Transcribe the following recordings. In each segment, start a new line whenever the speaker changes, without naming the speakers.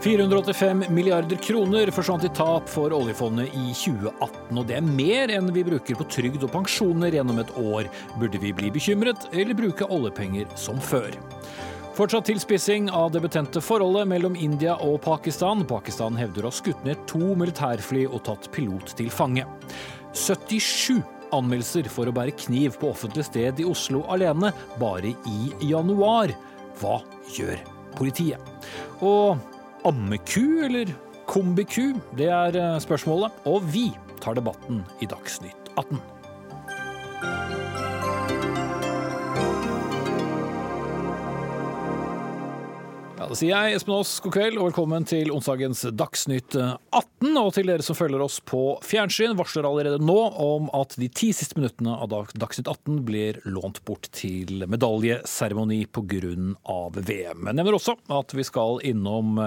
485 milliarder kroner forsvant i tap for oljefondet i 2018, og det er mer enn vi bruker på trygd og pensjoner gjennom et år. Burde vi bli bekymret, eller bruke oljepenger som før? Fortsatt tilspissing av det betente forholdet mellom India og Pakistan. Pakistan hevder å ha skutt ned to militærfly og tatt pilot til fange. 77 anmeldelser for å bære kniv på offentlig sted i Oslo alene, bare i januar. Hva gjør politiet? Og ammeku eller kombiku? Det er eh, spørsmålet, og vi tar debatten i Dagsnytt 18. Da sier jeg Espen Aas god kveld og velkommen til onsdagens Dagsnytt 18. Og til dere som følger oss på fjernsyn, varsler allerede nå om at de ti siste minuttene av Dagsnytt 18 blir lånt bort til medaljeseremoni pga. VM. Jeg nevner også at vi skal innom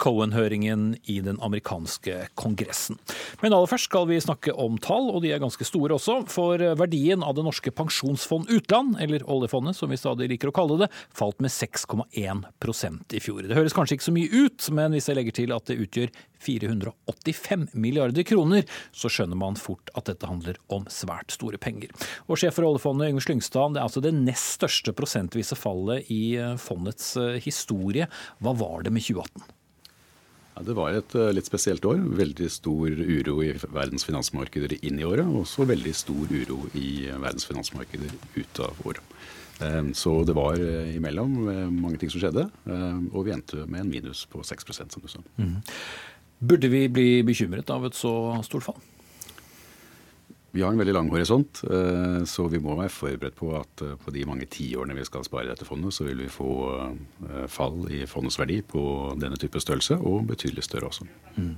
Cohen-høringen i den amerikanske kongressen. Men aller først skal vi snakke om tall, og de er ganske store også. For verdien av det norske pensjonsfond utland, eller oljefondet som vi stadig liker å kalle det, falt med 6,1 i fjor. Det høres kanskje ikke så mye ut, men hvis jeg legger til at det utgjør 485 milliarder kroner, så skjønner man fort at dette handler om svært store penger. Og Sjef for oljefondet Yngve Slyngstad, det er altså det nest største prosentvise fallet i eh, fondets eh, historie. Hva var det med 2018?
Ja, det var et eh, litt spesielt år. Veldig stor uro i verdens finansmarkeder inn i året, og også veldig stor uro i verdens finansmarkeder ut av året. Eh, Så det var eh, imellom eh, mange ting som skjedde, eh, og vi endte med en minus på 6% som du sa.
Burde vi bli bekymret av et så stort fall?
Vi har en veldig lang horisont, eh, så vi må være forberedt på at eh, på de mange tiårene vi skal spare dette fondet, så vil vi få eh, fall i fondets verdi på denne type størrelse, og betydelig større også.
Mm.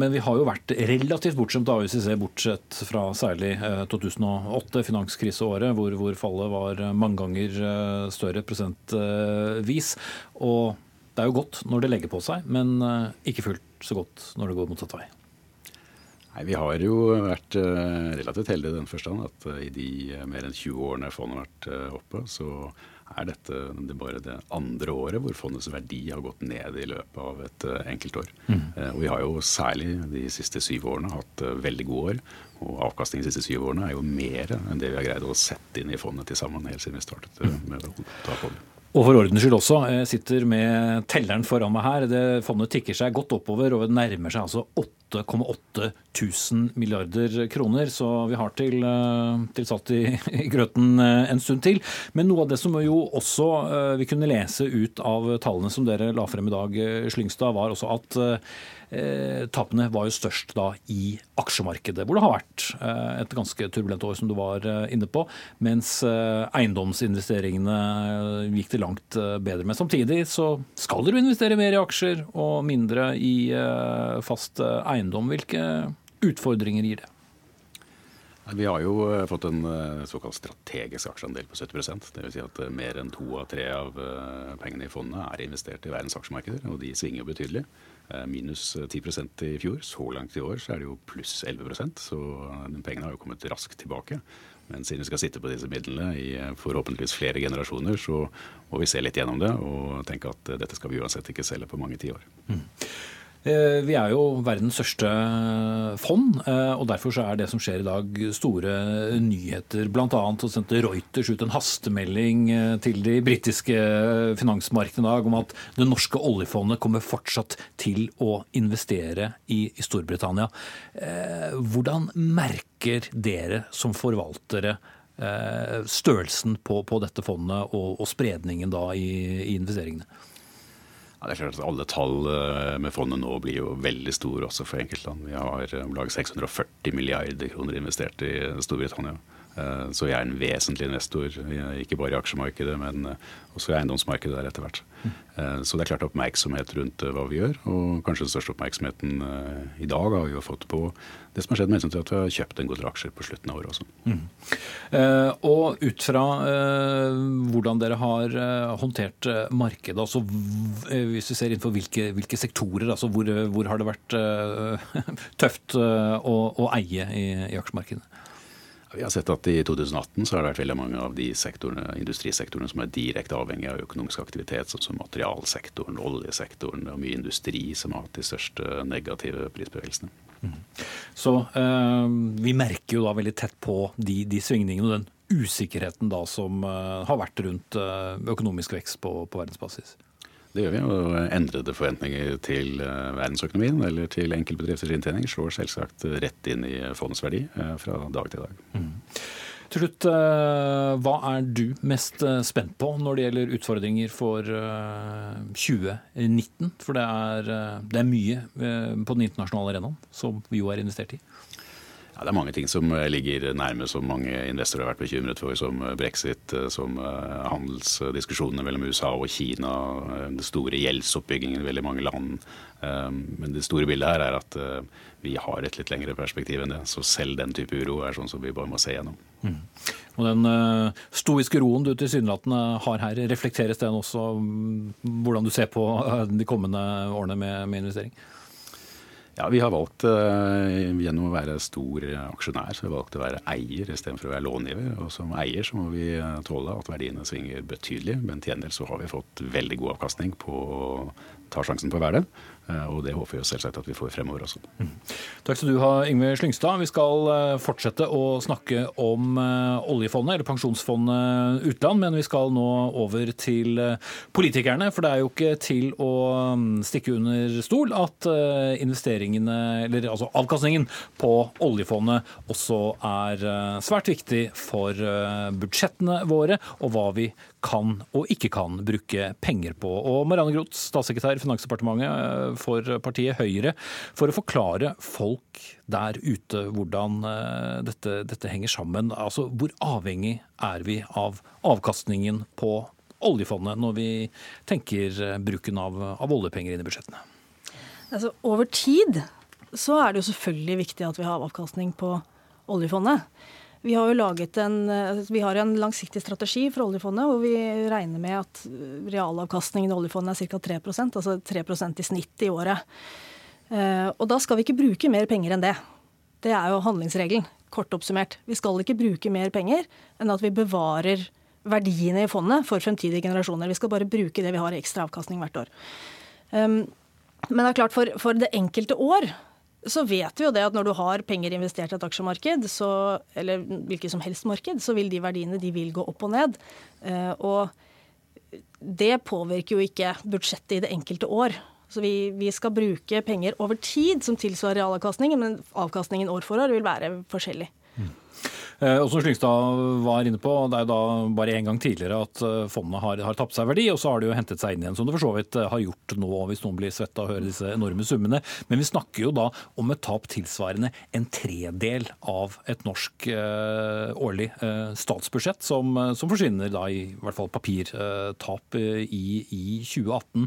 Men vi har jo vært relativt bortskjemt av UCC, bortsett fra særlig eh, 2008, finanskriseåret, hvor, hvor fallet var mange ganger større prosentvis. Og det er jo godt når det legger på seg, men ikke fullt så godt når det går motsatt vei.
Nei, Vi har jo vært eh, relativt heldige i den forstand at eh, i de eh, mer enn 20 årene fondet har vært oppe, så er dette det bare det andre året hvor fondets verdi har gått ned i løpet av et enkeltår. Eh, og vi har jo særlig de siste syv årene hatt veldig gode år. Og avkastningen de siste syv årene er jo mer enn det vi har greid å sette inn i fondet til sammen helt siden vi startet med å ta på det.
Og for ordens skyld også, jeg sitter med telleren foran meg her. Det Fondet tikker seg godt oppover og nærmer seg altså 8,8 tusen milliarder kroner. Så vi har til, eh, til satt i, i grøten eh, en stund til. Men noe av det som jo også eh, vi kunne lese ut av tallene som dere la frem i dag, eh, Slyngstad, var også at eh, tapene var jo størst da i aksjemarkedet, hvor det har vært eh, et ganske turbulent år, som du var eh, inne på. Mens eh, eiendomsinvesteringene eh, gikk det langt eh, bedre med. Samtidig så skal dere investere mer i aksjer og mindre i eh, fast eh, eiendom. Hvilke utfordringer gir det?
Vi har jo eh, fått en eh, såkalt strategisk aksjeandel på 70% Dvs. Si at eh, mer enn to av tre av eh, pengene i fondet er investert i verdens aksjemarkeder, og de svinger jo betydelig. Eh, Minus 10% i fjor. Så langt i år så er det jo pluss 11% så eh, pengene har jo kommet raskt tilbake. Men siden vi skal sitte på disse midlene i eh, forhåpentligvis flere generasjoner, så må vi se litt gjennom det og tenke at eh, dette skal vi uansett ikke selge på mange tiår.
Eh, Vi er jo verdens største fond, eh, og derfor så er det som skjer i dag store nyheter. Så sendte Reuters ut en hastemelding eh, til de britiske finansmarkedene i dag om at det norske oljefondet kommer fortsatt til å investere i, Storbritannia. Eh, Hvordan merker dere som forvaltere eh, størrelsen på, dette fondet og, spredningen i, i investeringene?
Ja, det er klart at Alle tall eh, med fondet nå blir jo veldig store også for enkeltland. Vi har eh, om lag 640 milliarder kroner investert i Storbritannia. Eh, Så vi er en vesentlig investor, ikke bare i aksjemarkedet, men eh, også i eiendomsmarkedet der etter hvert. Eh, Så det er klart oppmerksomhet rundt hva vi gjør, og kanskje den største oppmerksomheten i dag har vi jo fått på det som har skjedd med hensyn til at vi har kjøpt en god del aksjer på slutten av året også.
Mm. og ut fra hvordan dere har håndtert markedet, altså hvis vi ser innenfor hvilke, hvilke sektorer, altså hvor, hvor har det vært tøft å, å eie i, i aksjemarkedet?
Vi har sett at I 2018 så har det vært veldig mange av de industrisektorene som er direkte avhengig av økonomisk aktivitet, sånn som materialsektoren, oljesektoren og mye industri som har hatt de største negative prisbevegelsene. Mm.
Så eh, vi merker jo da veldig tett på de, de svingningene og den usikkerheten da som eh, har vært rundt eh, økonomisk vekst på, på verdensbasis.
Det gjør vi. og Endrede forventninger til eh, verdensøkonomien eller til enkeltbedrifters inntjening slår selvsagt rett inn i fondets verdi eh, fra dag til dag. Mm.
Til slutt, eh, hva er du mest spent på når det gjelder utfordringer for 2019? For det er, det er mye på den internasjonale arenaen som vi jo er investert i.
Ja, det er mange ting som eh, ligger nærme som mange investorer har vært bekymret for, som eh, brexit, eh, som handelsdiskusjonene mellom USA og Kina, den store gjeldsoppbyggingen i veldig mange land. Men det store bildet her er at vi har et litt lengre perspektiv enn det. Så selv den type uro er sånn som vi bare må se gjennom. Mm.
Og Den stoiske roen du tilsynelatende har her, reflekteres den også mm, hvordan du ser på de kommende årene med, med investering?
Ja, Vi har valgt uh, gjennom å være stor aksjonær, så vi valgt å være eier istedenfor å være långiver. Og som eier så må vi eh, tåle at verdiene svinger betydelig, men til gjengjeld så har vi fått veldig god avkastning på å ta sjansen på å være det. Eh, og det håper vi selvsagt at vi får fremover også. Mm.
Takk skal du ha, Yngve Slyngstad. Vi skal eh, fortsette å snakke om eh, oljefondet, eller pensjonsfondet utland, men vi skal nå over til politikerne. For det er jo ikke til å mm, stikke under stol at investeringene, eller altså avkastningen på oljefondet også er svært viktig for budsjettene våre, og hva vi kan og ikke kan bruke penger på. Og Marianne Groth, statssekretær i Finansdepartementet for partiet Høyre, for å forklare folk der ute hvordan eh, dette, dette henger sammen. Altså, Hvor avhengig er vi av avkastningen på oljefondet når vi tenker eh, bruken av, av oljepenger inn i budsjettene?
Altså, over tid så er det jo selvfølgelig viktig at vi har avkastning på oljefondet. Vi har jo laget en, eh, en langsiktig strategi for oljefondet, hvor vi regner med at realavkastningen i oljefondet er ca. 3% altså 3% i snitt i året. Eh, og da skal vi ikke bruke mer penger enn det. Det er jo handlingsregelen, kort oppsummert. Vi skal ikke bruke mer penger enn at vi bevarer verdiene i fondet for fremtidige generasjoner. Vi skal bare bruke det vi har i ekstra avkastning hvert år. Um, men det er klart, for, for det enkelte år så vet vi jo det at når du har penger investert i et aksjemarked, så, eller hvilket som helst marked, så vil de verdiene de vil gå opp og ned. Eh, og det påvirker jo ikke budsjettet i det enkelte år. Så vi, vi skal bruke penger over tid som tilsvarer realavkastningen, men avkastningen år for år vil være forskjellig.
Eh, og som Slyngstad var inne på, det er da bare én gang tidligere at eh, fondet har, har tapt seg verdi, og så har det jo hentet seg inn igjen, som det for så vidt eh, har gjort nå, hvis noen blir svetta å høre disse enorme summene. Men vi snakker jo da om et tap tilsvarende en tredel av et norsk eh, årlig eh, statsbudsjett, som, som, forsvinner da i, i hvert fall papirtap eh, i, i, 2018.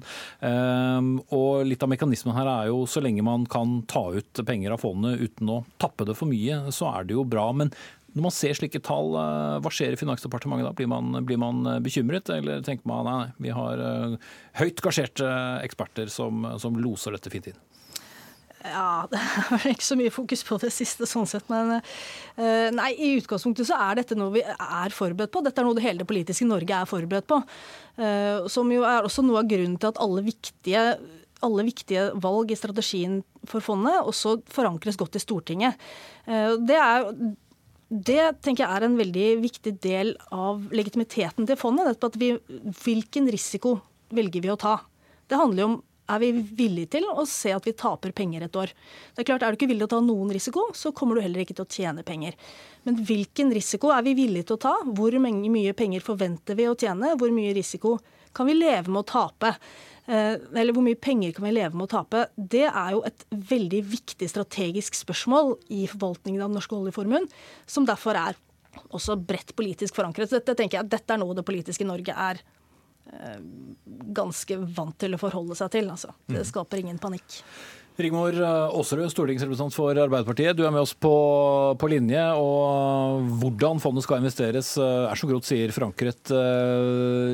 og litt av mekanismen her er jo så lenge man kan ta ut penger av fondet uten å tappe det for mye, så er det jo bra. men når man ser slike tall, eh, hva skjer i Finansdepartementet da? Blir man, blir man eh, bekymret, eller tenker man nei, vi har eh, høyt gasjerte eksperter som, som loser dette fint inn?
Ja, det er ikke så mye fokus på det siste sånn sett. Men nei, i utgangspunktet så er dette noe vi er forberedt på. Dette er noe det hele det politiske Norge er forberedt på. Som jo er også noe av grunnen til at alle viktige alle viktige valg i strategien for fondet også forankres godt i Stortinget. Det er det tenker jeg er en veldig viktig del av legitimiteten til fondet. at vi, Hvilken risiko velger vi å ta? Det handler jo om er vi villige til å se at vi taper penger et år. Det Er klart, er du ikke villig til å ta noen risiko, så kommer du heller ikke til å tjene penger. Men hvilken risiko er vi villige til å ta? Hvor mye penger forventer vi å tjene? Hvor mye risiko kan vi leve med å tape? Eh, eller hvor mye penger kan vi leve med å tape, det er jo et veldig viktig strategisk spørsmål i forvaltningen av den norske oljeformuen, som derfor er også bredt politisk forankret. Dette tenker jeg, dette er noe det politiske Norge er ganske vant til å forholde seg til. Altså. Det mm. skaper ingen panikk.
Rigmor eh, Aasrud, stortingsrepresentant for Arbeiderpartiet. Du er med oss på, på, linje. og Hvordan fondet skal investeres eh, er som Groth sier forankret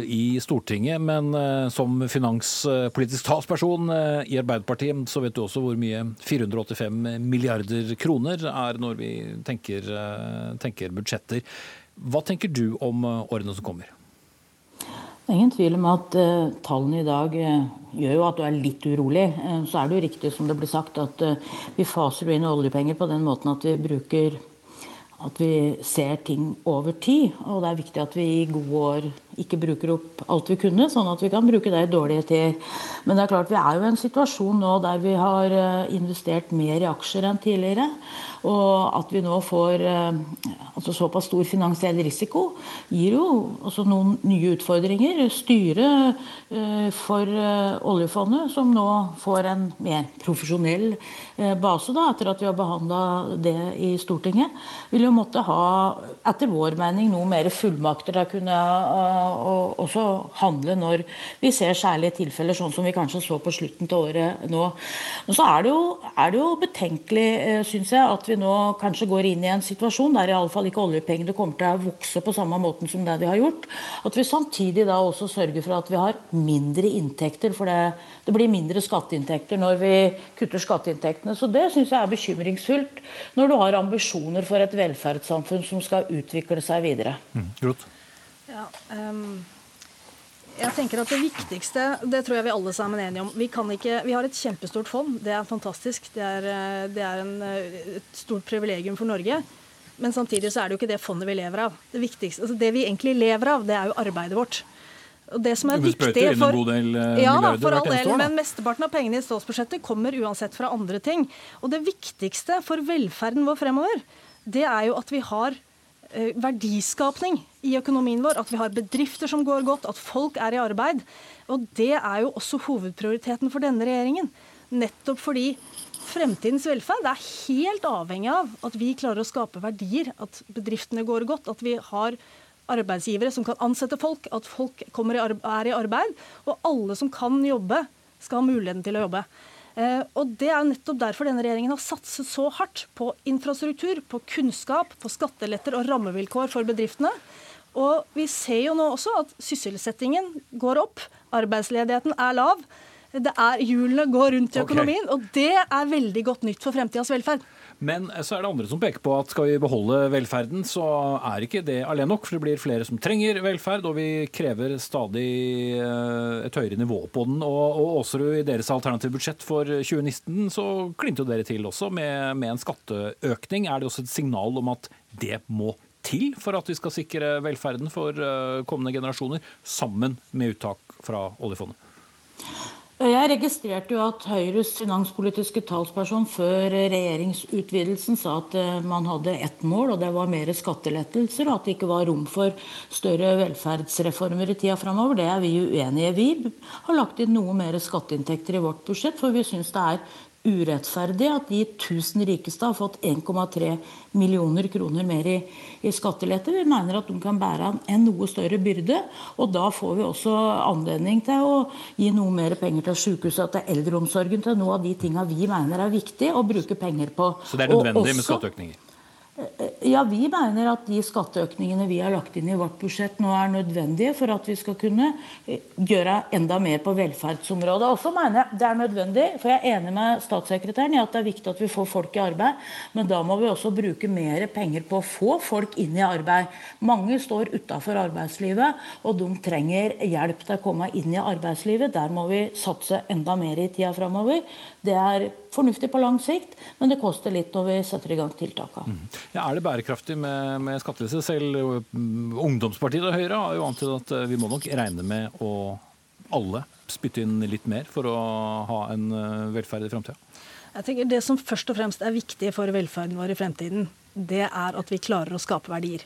i Stortinget. Men som finanspolitisk talsperson i Arbeiderpartiet, så vet du også hvor mye 485 milliarder kroner er når vi tenker, tenker budsjetter. Hva tenker du om årene som kommer?
Det er ingen tvil om at uh, tallene i dag uh, gjør jo at du er litt urolig. Uh, så er det jo riktig som det blir sagt at vi faser inn oljepenger på den måten at vi bruker at vi ser ting over tid. Og det er viktig at vi i gode år ikke bruker opp alt vi kunne, sånn at vi kan bruke det i dårlige tider. Men det er klart vi er jo i en situasjon nå der vi har investert mer i aksjer enn tidligere. Og at vi nå får eh, altså såpass stor finansiell risiko, gir jo også noen nye utfordringer. Styret eh, for eh, oljefondet, som nå får en mer profesjonell base da, etter at vi har behandla det i Stortinget, vil jo måtte ha, etter vår mening, noe mer fullmakter til å kunne også handle når vi ser særlige tilfeller, sånn som vi kanskje så på slutten til året nå. Men så er det jo, er det jo betenkelig, syns jeg, at vi nå kanskje går inn i en situasjon der i alle fall ikke oljepengene kommer til å vokse på samme måten som det de har gjort. At vi samtidig da også sørger for at vi har mindre inntekter. For det, det blir mindre skatteinntekter når vi kutter skatteinntektene. Så det syns jeg er bekymringsfullt når du har ambisjoner for et velferdssamfunn som skal utvikle seg videre. Mm.
Ja, um jeg tenker at Det viktigste, det tror jeg vi alle sammen er enige om. Vi, ikke, vi har et kjempestort fond. Det er fantastisk. Det er, eh, det er en, eh, et stort privilegium for Norge. Men samtidig så er det jo ikke det fondet vi lever av. Det, viktigste, altså det vi egentlig lever av, det er jo arbeidet vårt. Og det som er viktig for,
del,
uh, ja, da, for all del, men Mesteparten av pengene i statsbudsjettet kommer uansett fra andre ting. Og det viktigste for velferden vår fremover, det er jo at vi har verdiskapning i økonomien vår, at vi har bedrifter som går godt, at folk er i arbeid. Og det er jo også hovedprioriteten for denne regjeringen. Nettopp fordi fremtidens velferd er helt avhengig av at vi klarer å skape verdier, at bedriftene går godt, at vi har arbeidsgivere som kan ansette folk, at folk i er i arbeid, og alle som kan jobbe, skal ha muligheten til å jobbe. Eh, og Det er nettopp derfor denne regjeringen har satset så hardt på infrastruktur, på kunnskap, på skatteletter og rammevilkår for bedriftene. Og vi ser jo nå også at sysselsettingen går opp, arbeidsledigheten er lav. Det er Hjulene går rundt i økonomien, okay. og det er veldig godt nytt for fremtidas velferd.
Men så er det andre som peker på at skal vi beholde velferden, så er ikke det alene nok. For det blir flere som trenger velferd, og vi krever stadig eh, et høyere nivå på den. Og, og Aasrud, i deres alternative budsjett for 2019 så klinte jo dere til også med, med en skatteøkning. Er det også et signal om at det må til for at vi skal sikre velferden for eh, kommende generasjoner, sammen med uttak fra oljefondet?
Jeg registrerte jo at Høyres finanspolitiske talsperson før regjeringsutvidelsen sa at eh, man hadde ett mål, og det var mer skattelettelser, og at det ikke var rom for større velferdsreformer i tida framover. Det er vi uenige i. Vi har lagt inn noe mer skatteinntekter i vårt budsjett, for vi syns det er urettferdig at de 1000 rikeste har fått 1,3 millioner kroner mer i, i skattelette. Vi mener at de kan bære en noe større byrde. Og da får vi også anledning til å gi noe mer penger til sykehuset, til eldreomsorgen, til noe av de tinga vi mener er viktig å bruke penger på.
Så det er nødvendig med skatteøkninger?
Ja, Vi mener at de skatteøkningene vi har lagt inn i vårt budsjett nå er nødvendige for at vi skal kunne eh, gjøre enda mer på velferdsområdet. Og så mener jeg det er nødvendig, for jeg er enig med statssekretæren i at det er viktig at vi får folk i arbeid. Men da må vi også bruke mer penger på å få folk inn i arbeid. Mange står utafor arbeidslivet, og de trenger hjelp til å komme inn i arbeidslivet. Der må vi satse enda mer i tida framover. Det er fornuftig på lang sikt, men det koster litt når vi setter i gang tiltakene.
Mm. Ja, er det bærekraftig med, med skattelette? Selv mm, Ungdomspartiet og Høyre har jo antydet at eh, vi må nok regne med å alle spytte inn litt mer for å ha en eh, velferd i framtida?
Jeg tenker Det som først og fremst er viktig for velferden vår i fremtiden, det er at vi klarer å skape verdier.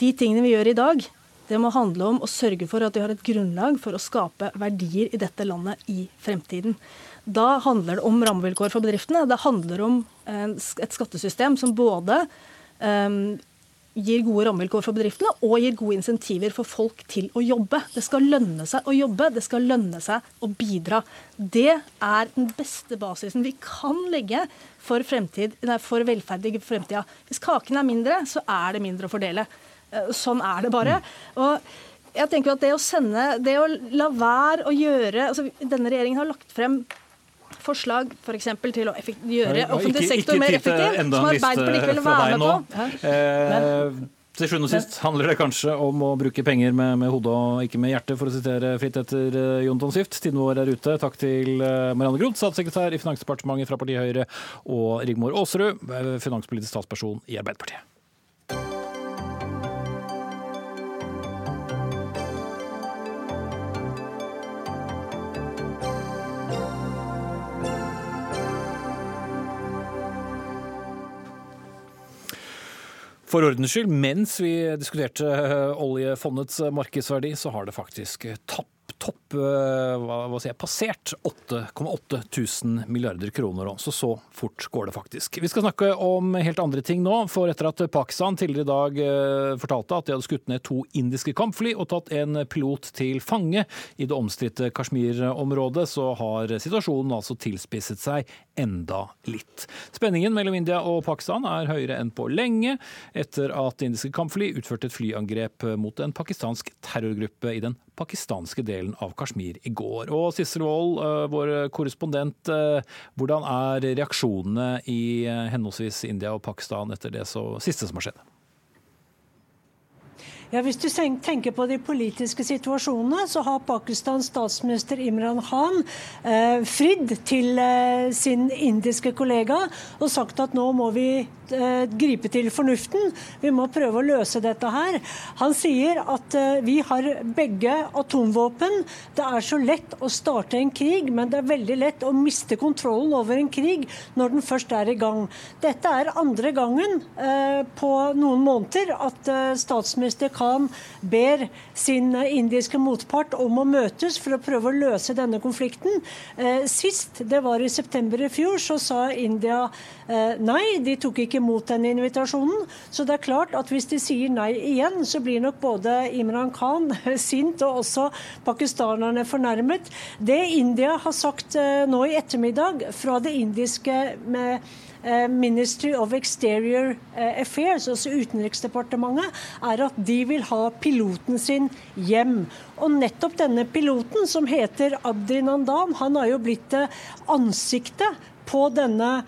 De tingene vi gjør i dag, det må handle om å sørge for at vi har et grunnlag for å skape verdier i dette landet i fremtiden. Da handler det om rammevilkår for bedriftene. Det handler om et skattesystem som både um, gir gode rammevilkår for bedriftene og gir gode insentiver for folk til å jobbe. Det skal lønne seg å jobbe, det skal lønne seg å bidra. Det er den beste basisen vi kan legge for, fremtid, nei, for velferd i fremtida. Hvis kaken er mindre, så er det mindre å fordele. Eh, sånn er det bare. Og jeg tenker at Det å sende, det å la være å gjøre altså Denne regjeringen har lagt frem forslag for eksempel, til å gjøre offentlig sektor mer effektiv, som Arbeiderpartiet ikke ville være med på.
Eh, til sjuende og sist handler det kanskje om å bruke penger med, med hodet og ikke med hjertet, for å sitere fritt etter Jon Jonathan Swift. Tiden vår er ute. Takk til uh, Marianne Groth, statssekretær i Finansdepartementet fra partiet Høyre, og Rigmor Aasrud, finanspolitisk statsperson i Arbeiderpartiet. For ordens skyld, mens vi diskuterte eh, oljefondets markedsverdi, så har det faktisk tapt topp, eh, hva, hva sier passert 8,8 tusen milliarder kroner. Så så fort går det faktisk. Vi skal snakke om helt andre ting nå. For etter at Pakistan tidligere i dag eh, fortalte at de hadde skutt ned to indiske kampfly og tatt en pilot til fange i det omstridte Kashmir-området, så har situasjonen altså tilspisset seg enda litt. Spenningen mellom India og Pakistan er høyere enn på lenge, etter at indiske kampfly utførte et flyangrep mot en pakistansk terrorgruppe i den pakistanske delen av Kashmir i går. Og Sissel Wold, eh, vår korrespondent, eh, hvordan er reaksjonene i eh, henholdsvis India og Pakistan etter det så, siste som har skjedd?
Ja, Hvis du tenker på de politiske situasjonene, så har Pakistans statsminister Imran Khan eh, fridd til eh, sin indiske kollega og sagt at nå må vi Eh, gripe til fornuften. Vi må prøve å løse dette her. Han sier at eh, vi har begge atomvåpen. Det er så lett å starte en krig, men det er veldig lett å miste kontrollen over en krig når den først er i gang. Dette er andre gangen eh, på noen måneder at statsminister Khan ber sin indiske motpart om å møtes for å prøve å løse denne konflikten. Sist, det var i september i fjor, så sa India nei, de tok ikke imot denne invitasjonen. Så det er klart at hvis de sier nei igjen, så blir nok både Imran Khan sint og også pakistanerne fornærmet. Det India har sagt eh, nå i ettermiddag fra det indiske med eh, Ministry of Exterior eh, Affairs, altså Utenriksdepartementet, er at de vil ha piloten sin hjem. Og nettopp denne piloten, som heter Abdi Nandan, han har jo blitt ansiktet på denne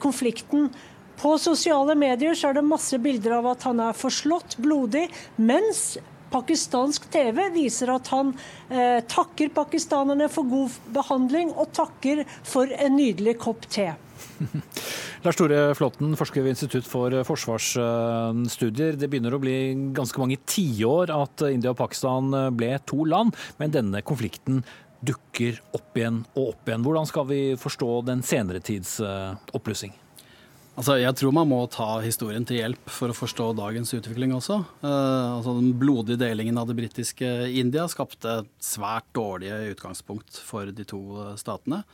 konflikten på sosiale medier så er det masse bilder av at han er forslått, blodig, mens pakistansk TV viser at han eh, takker pakistanerne for god behandling og takker for en nydelig kopp te.
Lars Tore Flåtten, forsker ved Institutt for forsvarsstudier. Det begynner å bli ganske mange tiår at India og Pakistan ble to land, men denne konflikten dukker opp igjen og opp igjen. Hvordan skal vi forstå den senere tids eh, oppblussing?
Altså, jeg tror man må ta historien til hjelp for å forstå dagens utvikling også. Uh, altså, den blodige delingen av det britiske India skapte svært dårlige utgangspunkt for de to eh, statene.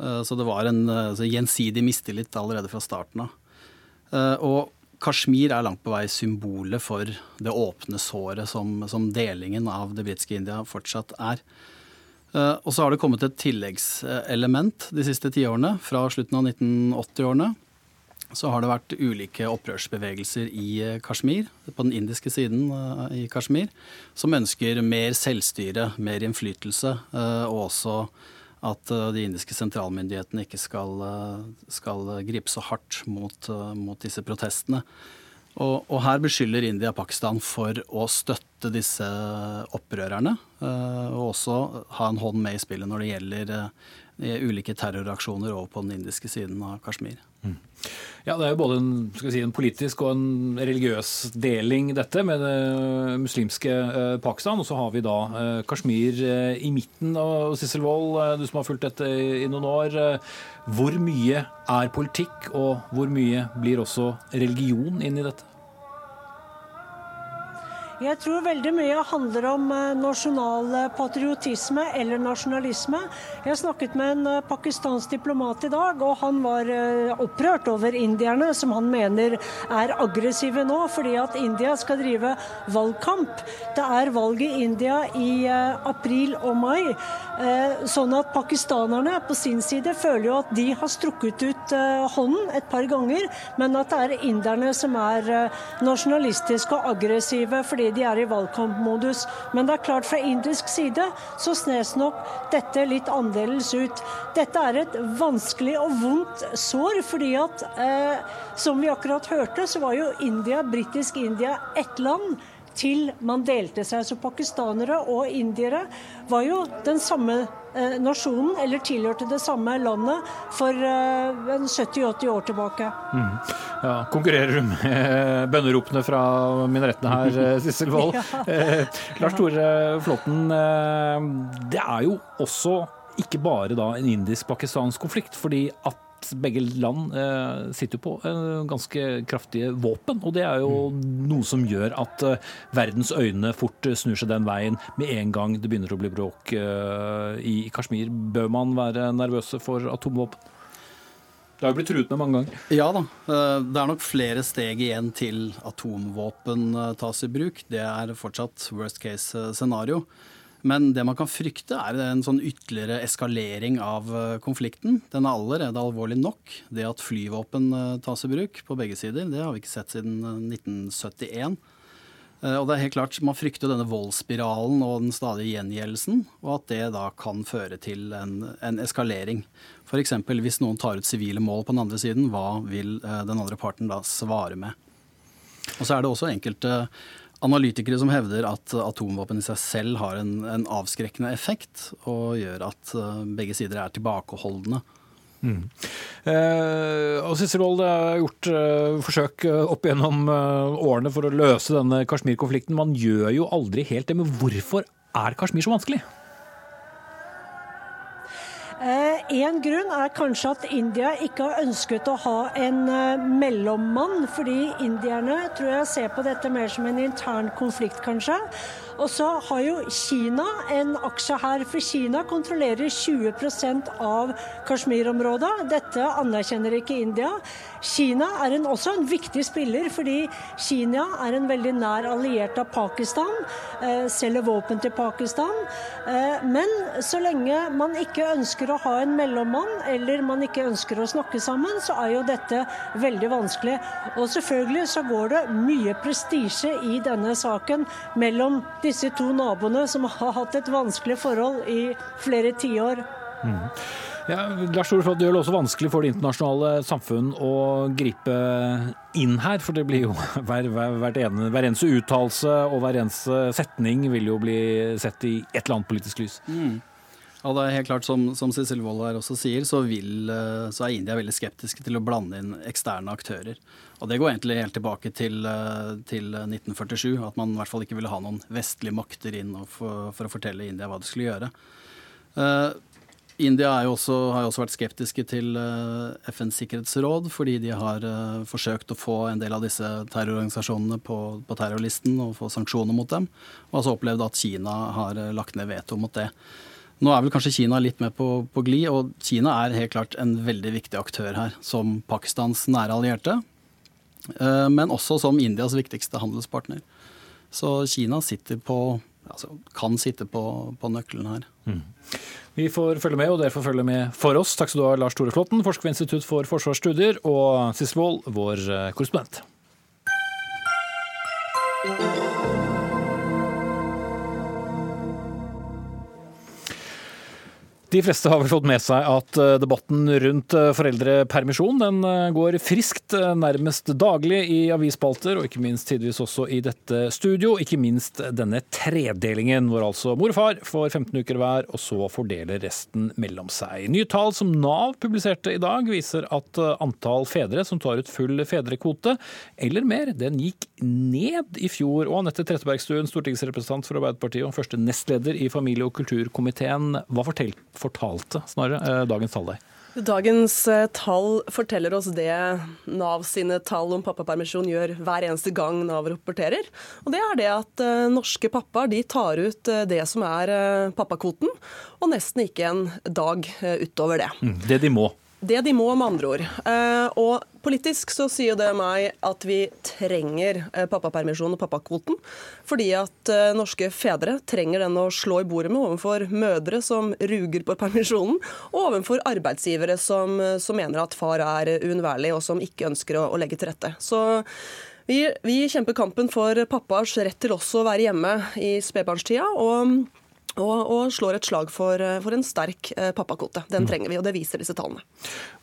Uh, så det var en altså, gjensidig mistillit allerede fra starten av. Uh, og Kashmir er langt på vei symbolet for det åpne såret som, som delingen av det britiske India fortsatt er. Og så har det kommet et tilleggselement de siste tiårene, fra slutten av 1980-årene så har det vært ulike opprørsbevegelser i eh, Kashmir, på den indiske siden eh, i Kashmir, som ønsker mer selvstyre, mer innflytelse, eh, og også at de indiske sentralmyndighetene ikke skal, skal gripe så hardt mot, mot disse protestene. Og, og, her beskylder India Pakistan for å støtte disse opprørerne, og også ha en hånd med i spillet når det gjelder ulike terroraksjoner over på den indiske siden av Kashmir.
Ja, Det er jo både en, si, en, politisk og en religiøs deling, dette, med det muslimske eh, Pakistan. Og så har vi da eh, Kashmir eh, i midten. Og Sissel Wold, eh, du som har fulgt dette i noen år. Eh, hvor mye er politikk, og hvor mye blir også religion inn i dette?
Jeg tror veldig mye handler om eh, nasjonal patriotisme eller nasjonalisme. Jeg snakket med en eh, pakistansk diplomat i dag, og han var eh, opprørt over indierne, som han mener er aggressive nå, fordi at India skal drive valgkamp. Det er valg i India i april og mai. Sånn at pakistanerne på sin side føler jo at de har strukket ut hånden et par ganger, men at det er inderne som er nasjonalistiske og aggressive fordi de er i valgkampmodus. Men det er klart fra indisk side så snes nok dette litt annerledes ut. Dette er et vanskelig og vondt sår, fordi at eh, som vi akkurat hørte, så var jo India, britisk India, ett land til man delte seg. Så pakistanere og indiere var jo den samme Eh, nasjonen, eller tilhørte det samme landet, for 70-80 eh, år tilbake. Mm.
Ja, konkurrerer du med bønneropene fra minarettene her, eh, Sissel Wold? ja. Lars Tore Flåtten, det er jo også ikke bare da en indisk-pakistansk konflikt. fordi at begge land eh, sitter på eh, ganske kraftige våpen. Og det er jo mm. noe som gjør at eh, verdens øyne fort snur seg den veien med en gang det begynner å bli bråk i Kashmir. Bør man være nervøse for atomvåpen? Det har jo blitt truet med mange ganger.
Ja da. Det er nok flere steg igjen til atomvåpen tas i bruk. Det er fortsatt worst case scenario. Men det man kan frykte, er en sånn ytterligere eskalering av eh, konflikten. Den er allerede alvorlig nok. Det at flyvåpen eh, tas i bruk på begge sider, det har vi ikke sett siden 1971. Eh, og det er helt klart, Man frykter denne voldsspiralen og den stadige gjengjeldelsen, og at det da kan føre til en, en eskalering. F.eks. hvis noen tar ut sivile mål på den andre siden, hva vil den andre parten da svare med? Og så er det også enkelte analytikere som hevder at atomvåpen i seg selv har en, en avskrekkende effekt, og gjør at eh, begge sider er tilbakeholdne. Mm.
Eh, og Sissel Wold, det er gjort eh, forsøk eh, opp gjennom årene for å løse denne Kashmir-konflikten. Man gjør jo aldri helt det, men hvorfor er Kashmir så vanskelig?
En grunn er kanskje at India ikke har ønsket å ha en eh, mellommann, fordi indierne tror jeg ser på dette mer som en intern konflikt, kanskje. Og så har jo Kina en aksje her, for Kina kontrollerer 20% av Kashmir-området. Dette anerkjenner ikke India. Kina er en, også en viktig spiller, fordi Kina er en veldig nær alliert av Pakistan. Eh, selger våpen til Pakistan. Eh, men så lenge man ikke ønsker å ha en mellommann, eller man ikke ønsker å snakke sammen, så er jo dette veldig vanskelig. Og selvfølgelig så går det mye prestisje i denne saken mellom disse to naboene som har hatt et vanskelig forhold i flere tiår. Mm.
Ja, Lars Tore det gjør det også vanskelig for det internasjonale samfunn å gripe inn her. For det blir jo hver, hver, ene, hver eneste uttalelse og hver eneste setning vil jo bli sett i et eller annet politisk lys. Mm.
Ja, det er helt klart Som, som Cecil Wold her også sier, så, vil, eh, så, er India veldig skeptiske til å blande inn eksterne aktører. Og Det går egentlig helt tilbake til, eh, til 1947, at man i hvert fall ikke ville ha noen vestlige makter inn for, for, å fortelle India hva de skulle gjøre. Uh, India jo også, har jo også vært skeptiske til FNs sikkerhetsråd, fordi de har forsøkt å få en del av disse terrororganisasjonene på, på, terrorlisten og få sanksjoner mot dem, og altså opplevd at Kina har lagt ned veto mot det. Nå er vel kanskje Kina litt med på, på glid, og Kina er helt klart en veldig viktig aktør her, som Pakistans nære allierte, eh, men også som Indias viktigste handelspartner. Så Kina sitter på, altså, kan sitte på, på nøkkelen her. Mm.
Vi får følge med, og dere får følge med for oss. Takk skal du ha, Lars Tore Flåtten, forsker ved Institutt for forsvarsstudier, og Sissel Wold, vår eh, korrespondent. De fleste har vel fått med seg at eh, debatten rundt eh, foreldrepermisjon den eh, går friskt nærmest daglig i avisspalter, og ikke minst tidvis også i dette studio. Ikke minst denne tredelingen, hvor altså mor og far får 15 uker hver, og så fordeler resten mellom seg. Nye tall som Nav publiserte i dag, viser at antall fedre som tar ut full fedrekvote, eller mer, den gikk ned i fjor. Og Anette Trettebergstuen, stortingsrepresentant for Arbeiderpartiet og første nestleder i familie- og kulturkomiteen, hva forteller fortalte, snarere, dagens tall deg?
Dagens tall forteller oss det Nav sine tall om pappapermisjon gjør hver eneste gang Nav rapporterer. Og det er det at norske pappaer de tar ut det som er pappakvoten, og nesten ikke en dag utover det.
Mm, det de må.
Det de må, med andre ord. Eh, og politisk så sier det meg at vi trenger eh, pappapermisjon og pappakvoten. Fordi at eh, norske fedre trenger den å slå i bordet med overfor mødre som ruger på permisjonen, og overfor arbeidsgivere som, som mener at far er uunnværlig og som ikke ønsker å, å legge til rette. Så vi, vi kjemper kampen for pappas rett til også å være hjemme i spedbarnstida. og og, og, slår et slag for, eh, for en sterk eh, pappakvote. Den mm. trenger vi, og det viser disse tallene.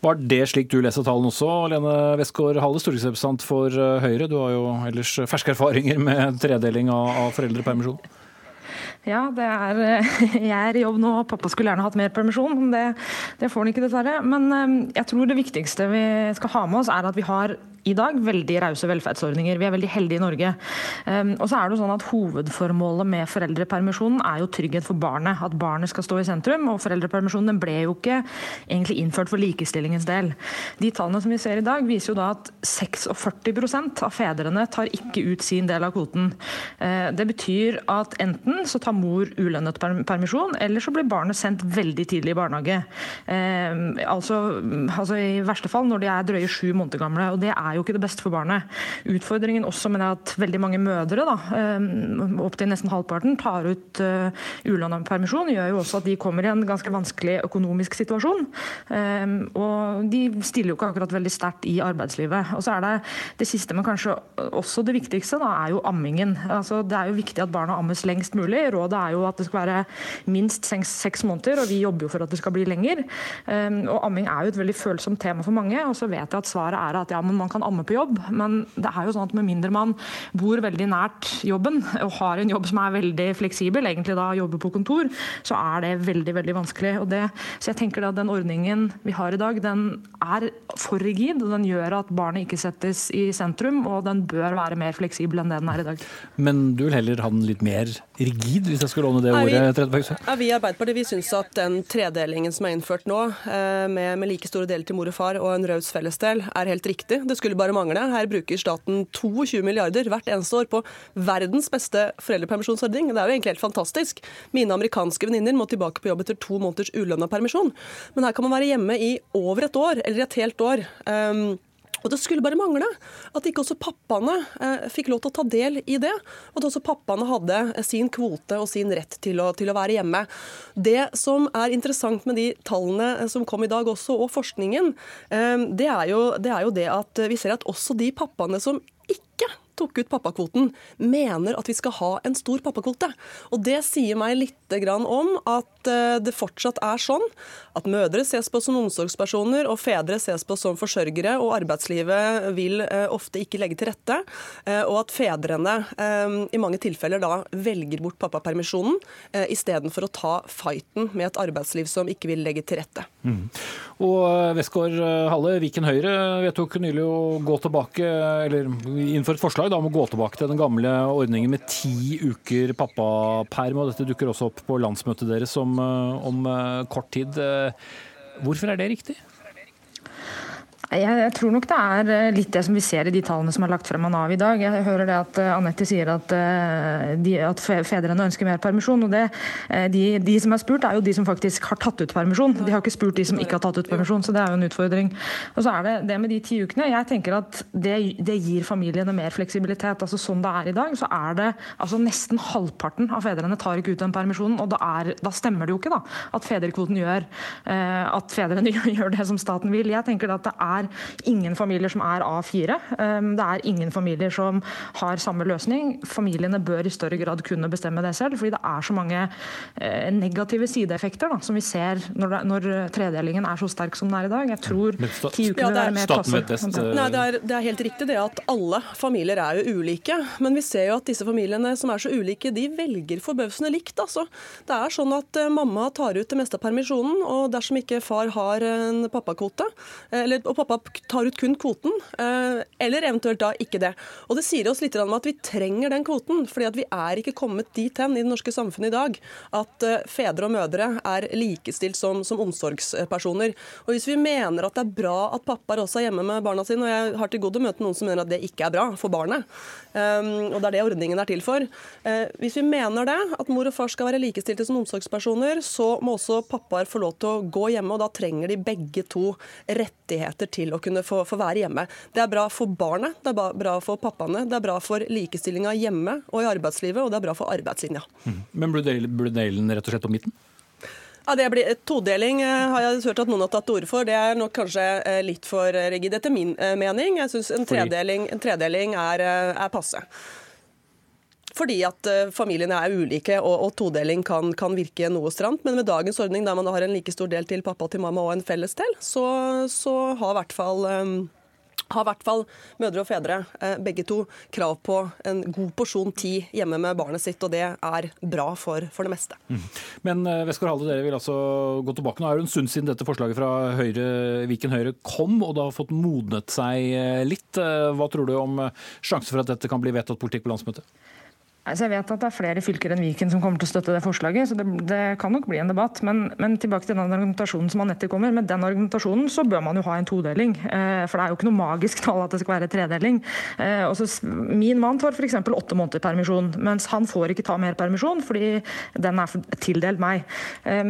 Var det slik du leser tallene også, Lene Westgård Halle, stortingsrepresentant for eh, Høyre? Du har jo ellers ferske erfaringer med tredeling av, av foreldrepermisjon.
Ja, er, jeg er i jobb nå, og pappa skulle gjerne hatt mer permisjon. men det, det får han ikke, dessverre. Men jeg tror det viktigste vi skal ha med oss, er at vi har i dag veldig rause velferdsordninger. Vi er veldig heldige i Norge. Um, og så er det jo sånn at Hovedformålet med foreldrepermisjonen er jo trygghet for barnet. At barnet skal stå i sentrum. og Foreldrepermisjonen ble jo ikke egentlig innført for likestillingens del. De tallene som vi ser i dag, viser jo da at 46% av fedrene tar ikke ut sin del av kvoten. Uh, det betyr at enten så tar mor ulønnet permisjon, eller så blir barnet sendt veldig tidlig i barnehage. Uh, altså, altså I verste fall når de er drøye sju måneder gamle. og det er jo ikke det beste for barnet. Utfordringen også med at veldig mange mødre, da, eh, opptil nesten halvparten, tar ut ulønna permisjon, gjør jo også at de kommer i en ganske vanskelig økonomisk situasjon. Um, og de stiller jo ikke akkurat veldig sterkt i arbeidslivet. Og så er det det siste, men kanskje også det viktigste, da, er jo ammingen. Altså, det er jo viktig at barna ammes lengst mulig. Rådet er jo at det skal være minst seks, måneder, og vi jobber jo for at det skal bli lenger. Og amming er jo et veldig følsomt tema for mange. Og så vet jeg at svaret er at ja, men man kan amme på jobb, men det er jo sånn at med mindre man bor veldig nært jobben og har en jobb som er veldig fleksibel, egentlig da jobber på kontor, så er det veldig veldig vanskelig. Det, så jeg tenker at Den ordningen vi har i dag, den er for rigid. og Den gjør at barnet ikke settes i sentrum, og den bør være mer fleksibel enn det den er i dag.
Men du vil heller ha den litt mer rigid, hvis jeg skal låne det ordet?
Ja, vi i Arbeiderpartiet vi syns at den tredelingen som er innført nå, eh, med, med like store deler til mor og far og en raus fellesdel, er helt riktig. Det skulle bare mangle. Her bruker staten 22 milliarder hvert eneste år på verdens beste foreldrepermisjonsordning. Det er jo egentlig helt fantastisk. Mine amerikanske venninner må tilbake på jobb etter to måneders ulønna permisjon. Men her kan man være hjemme i over et år, eller et helt år. Um, og Det skulle bare mangle at ikke også pappaene eh, fikk lov til å ta del i det. At også pappaene hadde sin kvote og sin rett til å, til å, være hjemme. Det som er interessant med de tallene som kom i dag også, og forskningen, eh, det, er jo, det er jo det at vi ser at også de pappaene som tok ut pappakvoten, mener at vi skal ha en stor pappakvote. Og Det sier meg litt om at eh, det fortsatt er sånn at mødre ses på som omsorgspersoner, og fedre ses på som forsørgere, og arbeidslivet vil eh, ofte ikke legge til rette. Eh, og at fedrene i mange tilfeller da velger bort pappapermisjonen istedenfor å ta fighten med et arbeidsliv som ikke vil legge til rette. Mm.
Og Westgård Halle, Viken Høyre vedtok nylig å gå tilbake, eller innføre et forslag da, om å gå tilbake til den gamle ordningen med ti uker pappaperm. og Dette dukker også opp på landsmøtet deres om, eh, om eh, kort tid. Eh, hvorfor er det riktig?
Jeg, tror nok det er eh, litt det som vi ser i de tallene som er lagt frem av Nav i dag. Jeg hører det at uh, Anette sier at, uh, de, at, fedrene ønsker mer permisjon. og det, de, de, som er spurt, er jo de som faktisk har tatt ut permisjon. De har ikke spurt de som ikke har tatt ut permisjon, så det er jo en utfordring. Og så er det det med de ti ukene. Jeg tenker at det, det gir familiene mer fleksibilitet. altså Sånn det er i dag, så er det altså nesten halvparten av fedrene tar ikke ut den permisjonen. Og da, er, da stemmer det jo ikke da, at fedrekvoten gjør at fedrene gjør det som staten vil. Jeg tenker at det er er ingen familier som er A4. Um, det er ingen familier som har samme løsning. Familiene bør i større grad kunne bestemme det selv, fordi det er så mange eh, negative sideeffekter da, som vi ser når, det, når, tredelingen er så sterk som den er i dag. Jeg tror ti uker vil være mer passende.
Nei, det er, det er helt riktig det at alle familier er jo ulike. Men vi ser jo at disse familiene som er så ulike, de velger forbausende likt. Altså. Det er sånn at uh, mamma tar ut det meste av permisjonen, og dersom ikke far har en pappakvote, eller, og pappa tar ut kun kvoten, eh, eller eventuelt da ikke det. Og Det sier oss litt om at vi trenger den kvoten, fordi at vi er ikke kommet dit hen i det norske samfunnet i dag at eh, fedre og mødre er likestilt som, som omsorgspersoner. Og Hvis vi mener at det er bra at pappaer også er hjemme med barna sine, og jeg har til gode å møte noen som mener at det ikke er bra for barnet, um, og det er det ordningen er til for uh, Hvis vi mener det, at mor og far skal være likestilte som omsorgspersoner, så må også pappaer få lov til å gå hjemme, og da trenger de begge to rettigheter til å kunne få, få være hjemme. Det er bra for barnet, det er bra for pappaene, det er bra for likestillinga hjemme og i arbeidslivet, og det er bra for arbeidslinja.
Mm. Men burde delen rett og slett på midten?
Ja, det blir Todeling eh, har jeg hørt at noen har tatt til orde for. Det er nok kanskje eh, litt for rigid, etter min eh, mening. Jeg syns en en tredeling er, er passe. Fordi at familiene er ulike og, og todeling kan, kan, virke noe stramt. Men med dagens ordning, der man har en like stor del til pappa og til mamma og en felles del, så, så har i hvert fall um, har i hvert fall mødre og fedre, eh, begge to, krav på en god porsjon tid hjemme med barnet sitt, og det er bra for, for det meste. Mm.
Men eh, Halde, dere vil altså gå tilbake. Nå er det en stund siden dette forslaget fra Høyre, Viken Høyre kom, og det har fått modnet seg eh, litt. Hva tror du om sjansen for at dette kan bli vedtatt politikk på landsmøtet?
Altså jeg vet at det er flere fylker enn Viken som kommer til å støtte det forslaget, så det, det kan nok bli en debatt. Men, men, tilbake til den argumentasjonen som Anette kommer. Med den argumentasjonen så bør man jo ha en todeling. Eh, for det er jo ikke noe magisk tall at det skal være tredeling. Eh, også, min mann tar f.eks. åtte måneder permisjon, mens han får ikke ta mer permisjon fordi den er tildelt meg.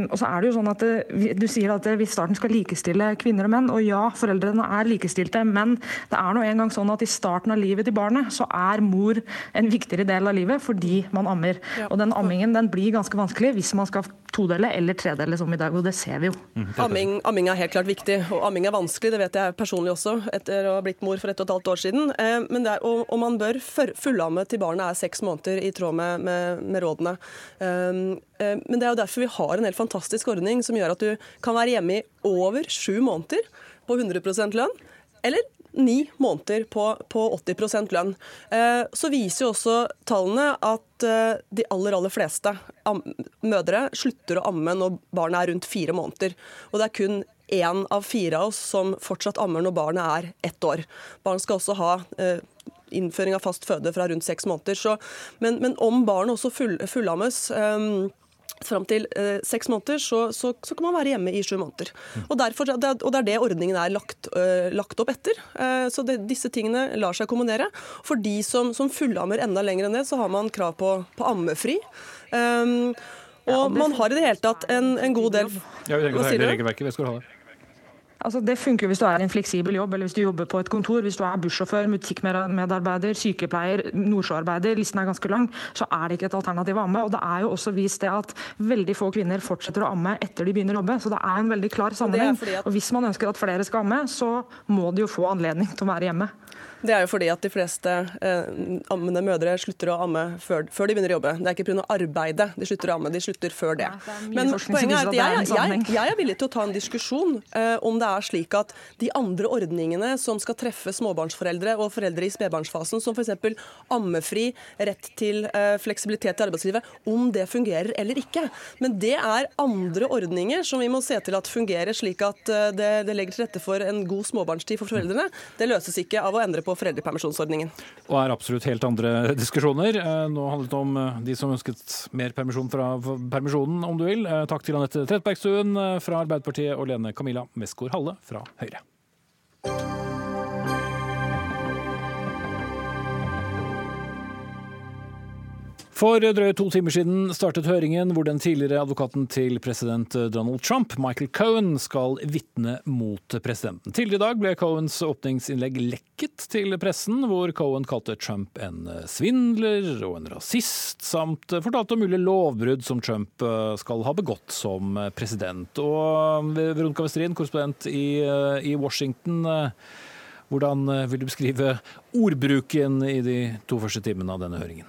Og så er det jo sånn at eh, Du sier at hvis starten skal likestille kvinner og menn, og ja, foreldrene er likestilte, men det er nå engang sånn at i starten av livet til barnet så er mor en viktigere del av livet fordi man ammer. Ja. Og den ammingen den blir ganske vanskelig hvis man skal todele eller tredele som i dag, og det ser vi jo.
Mm. Amming, amming, er helt klart viktig, og amming er vanskelig, det vet jeg personlig også, etter å ha blitt mor for ett og et halvt år siden. Eh, men er, og, og, man bør fullamme til barnet er seks måneder, i tråd med, med, med rådene. Um, eh, men det er jo derfor vi har en helt fantastisk ordning som gjør at du kan være hjemme i over sju måneder på 100% lønn. Eller ni måneder på, på 80 lønn. Eh, så viser jo også tallene at eh, de aller aller fleste mødre slutter å amme når barnet er rundt fire måneder. Og det er kun én av fire av oss som fortsatt ammer når barnet er ett år. Barn skal også ha eh, innføring av fast føde fra rundt seks måneder. Så, men, men, om barnet også full, fullammes um, fram til eh, seks måneder, så, så, så, kan man være hjemme i sju måneder. Og, derfor, det, og det er det ordningen er lagt, uh, lagt opp etter. Eh, så det, disse tingene lar seg kombinere. For de som, som fullammer enda lenger enn det, så har man krav på, på ammefri. Um, og man har i det hele tatt en, en god del
Hva sier du?
Altså, det funker hvis du er i en fleksibel jobb, eller hvis du jobber på et kontor. Hvis du er bussjåfør, butikkmedarbeider, sykepleier, nordsjøarbeider, listen er ganske lang, så er det ikke et alternativ å amme. Og det er jo også vist det at veldig få kvinner fortsetter å amme etter de begynner å jobbe. Så det er en veldig klar sammenheng. Og hvis man ønsker at flere skal amme, så må de jo få anledning til å være hjemme.
Det er jo fordi at de fleste eh, ammende mødre slutter å amme før, før, de begynner å jobbe. Det er ikke pga. arbeidet de slutter å amme, de slutter før det. Ja, det Men poenget er at jeg, jeg, jeg, er villig til å ta en diskusjon eh, om det er slik at de andre ordningene som skal treffe småbarnsforeldre og foreldre i spedbarnsfasen, som f.eks. ammefri, rett til eh, fleksibilitet i arbeidslivet, om det fungerer eller ikke. Men det er andre ordninger som vi må se til at fungerer slik at eh, det, det legger til rette for en god småbarnstid for foreldrene. Det løses ikke av å endre på på foreldrepermisjonsordningen.
Og er absolutt helt andre diskusjoner. Eh, nå handlet det om eh, de som ønsket mer permisjon fra permisjonen, om du vil. Eh, takk til Anette Trettebergstuen fra Arbeiderpartiet og Lene Camilla Westgård Halle fra Høyre. For drøye to timer siden startet høringen hvor den tidligere advokaten til president Donald Trump, Michael Cohen, skal vitne mot presidenten. Tidligere i dag ble Cohens åpningsinnlegg lekket til pressen, hvor Cohen kalte Trump en svindler og en rasist, samt fortalte om mulige lovbrudd som Trump eh, skal ha begått som president. Og eh, Veronica Westrin, korrespondent i, eh, i Washington. Hvordan vil du beskrive ordbruken i de to første timene av denne høringen?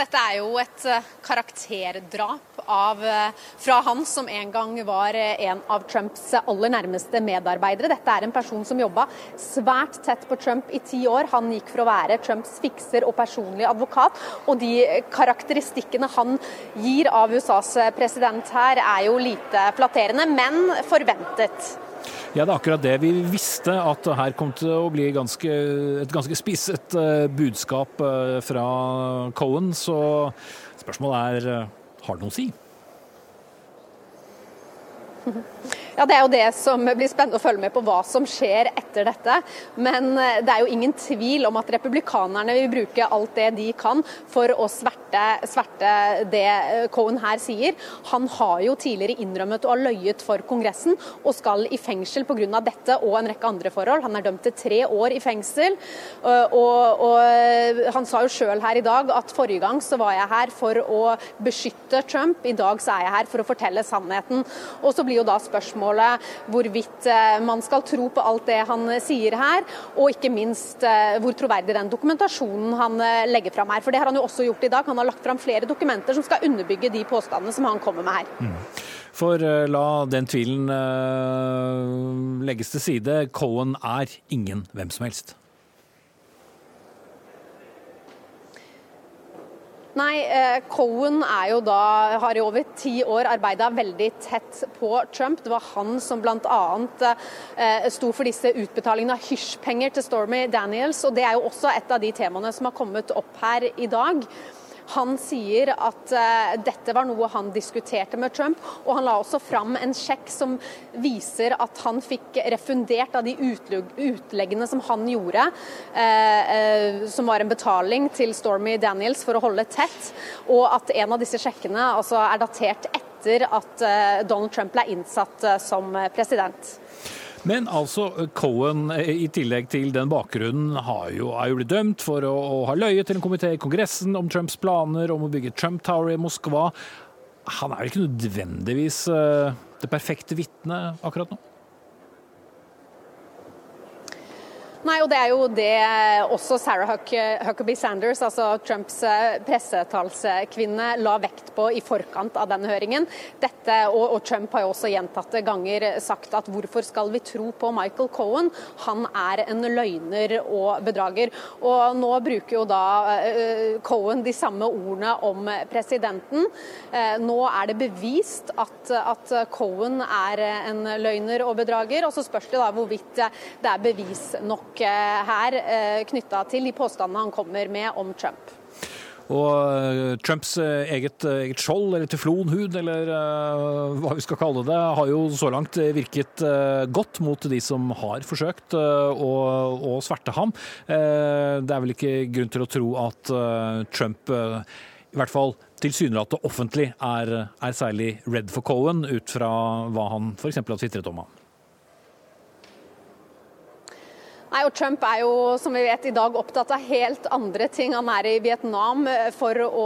Dette er jo et eh, karakterdrap av, eh, fra han som en gang var eh, en av Trumps aller nærmeste medarbeidere. Dette er en person som jobba svært tett på Trump i ti år. Han gikk for å være Trumps fikser og personlig advokat. Og de karakteristikkene han gir av USAs president her, er jo lite flatterende, men forventet.
Ja, det er akkurat det. Vi visste at her kom til å bli ganske, et ganske spisset eh, budskap eh, fra Cohen, så spørsmålet er eh, har det noe å si?
Ja, Det er jo det som blir spennende å følge med på hva som skjer etter dette. Men eh, det er jo ingen tvil om at republikanerne vil bruke alt det de kan for å sverte, sverte det eh, Cohen her sier. Han har jo tidligere innrømmet å ha løyet for Kongressen og skal i fengsel pga. dette og en rekke andre forhold. Han er dømt til tre år i fengsel. Eh, og, og han sa jo sjøl her i dag at forrige gang så var jeg her for å beskytte Trump, i dag så er jeg her for å fortelle sannheten. Og så blir jo da spørsmålet spørsmålet hvorvidt eh, man skal tro på alt det han sier her, og ikke minst eh, hvor troverdig den dokumentasjonen han eh, legger fram her. For det har han jo også gjort i dag. Han har lagt fram flere dokumenter som skal underbygge de påstandene som han kommer med her. Mm.
For la den tvilen legges til side. Cohen er ingen hvem som helst.
Nei, eh, Cohen jo da, har i over ti år arbeida veldig tett på Trump. Det var han som bl.a. Eh, sto for disse utbetalingene av hysjpenger til Stormy Daniels. og Det er jo også et av de temaene som har kommet opp her i dag. Han sier at uh, dette var noe han diskuterte med Trump, og han la også fram en sjekk som viser at han fikk refundert av de utleggene som han gjorde, uh, uh, som var en betaling til Stormy Daniels for å holde tett, og at en av disse sjekkene altså, er datert etter at Donald Trump ble innsatt som president.
Men altså, Cohen i tillegg til den bakgrunnen har jo, er jo blitt dømt for å, å ha løyet til en komité i Kongressen om Trumps planer om å bygge Trump Tower i Moskva. Han er vel ikke nødvendigvis uh, det perfekte vitnet akkurat nå?
Nei, og Det er jo det også Sarah Huckabee Sanders, altså Trumps eh, pressetalskvinne, la vekt på i forkant av den høringen. Dette, og, og, Trump har jo også gjentatte ganger sagt at hvorfor skal vi tro på Michael Cohen? Han er en løgner og bedrager. Og Nå bruker jo da uh, Cohen de samme ordene om presidenten. Uh, nå er det bevist at, at, Cohen er en løgner og bedrager, og så spørs det da hvorvidt det er bevis nok nok eh, her eh, knytta til de påstandene han kommer med om Trump.
Og eh, Trumps eget, eget skjold, eller teflonhud, eller hva vi skal kalle det, har jo så langt virket godt mot de som har forsøkt å, å, sverte ham. det er vel ikke grunn til å tro at Trump i hvert fall tilsynelatende offentlig er, er særlig redd for Cohen, ut fra hva han f.eks. har tvitret om ham.
Nei, og Trump er jo som vi vet i dag opptatt av helt andre ting. Han er i Vietnam eh, for å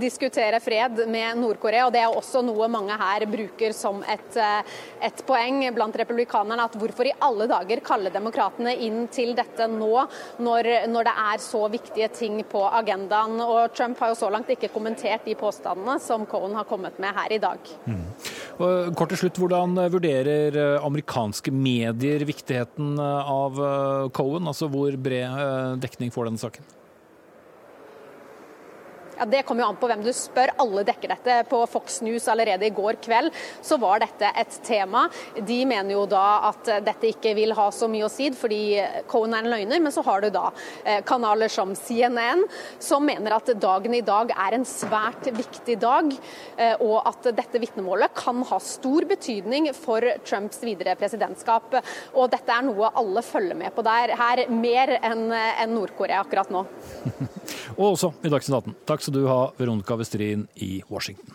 diskutere fred med Nord-Korea. og Det er også noe mange her bruker som et, eh, et, poeng blant republikanerne. at Hvorfor i alle dager kalle demokratene inn til dette nå, når, når, det er så viktige ting på agendaen. Og Trump har jo så langt ikke kommentert de påstandene som Cohen har kommet med her i dag. Mm.
Kort til slutt, Hvordan vurderer eh, amerikanske medier viktigheten av Cohen? Altså hvor bred eh, dekning får denne saken?
Ja, Det kommer jo an på hvem du spør. Alle dekker dette. På Fox News allerede i går kveld så var dette et tema. De mener jo da at dette ikke vil ha så mye å si, fordi Cohen er en løgner. Men så har du da eh, kanaler som CNN, som mener at dagen i dag er en svært viktig dag, eh, og at dette vitnemålet kan ha stor betydning for Trumps videre presidentskap. Og dette er noe alle følger med på der, her, mer enn Nord-Korea akkurat nå.
og også i Dagsnytt 18. Takk skal du ha, Veronica Westrin i Washington.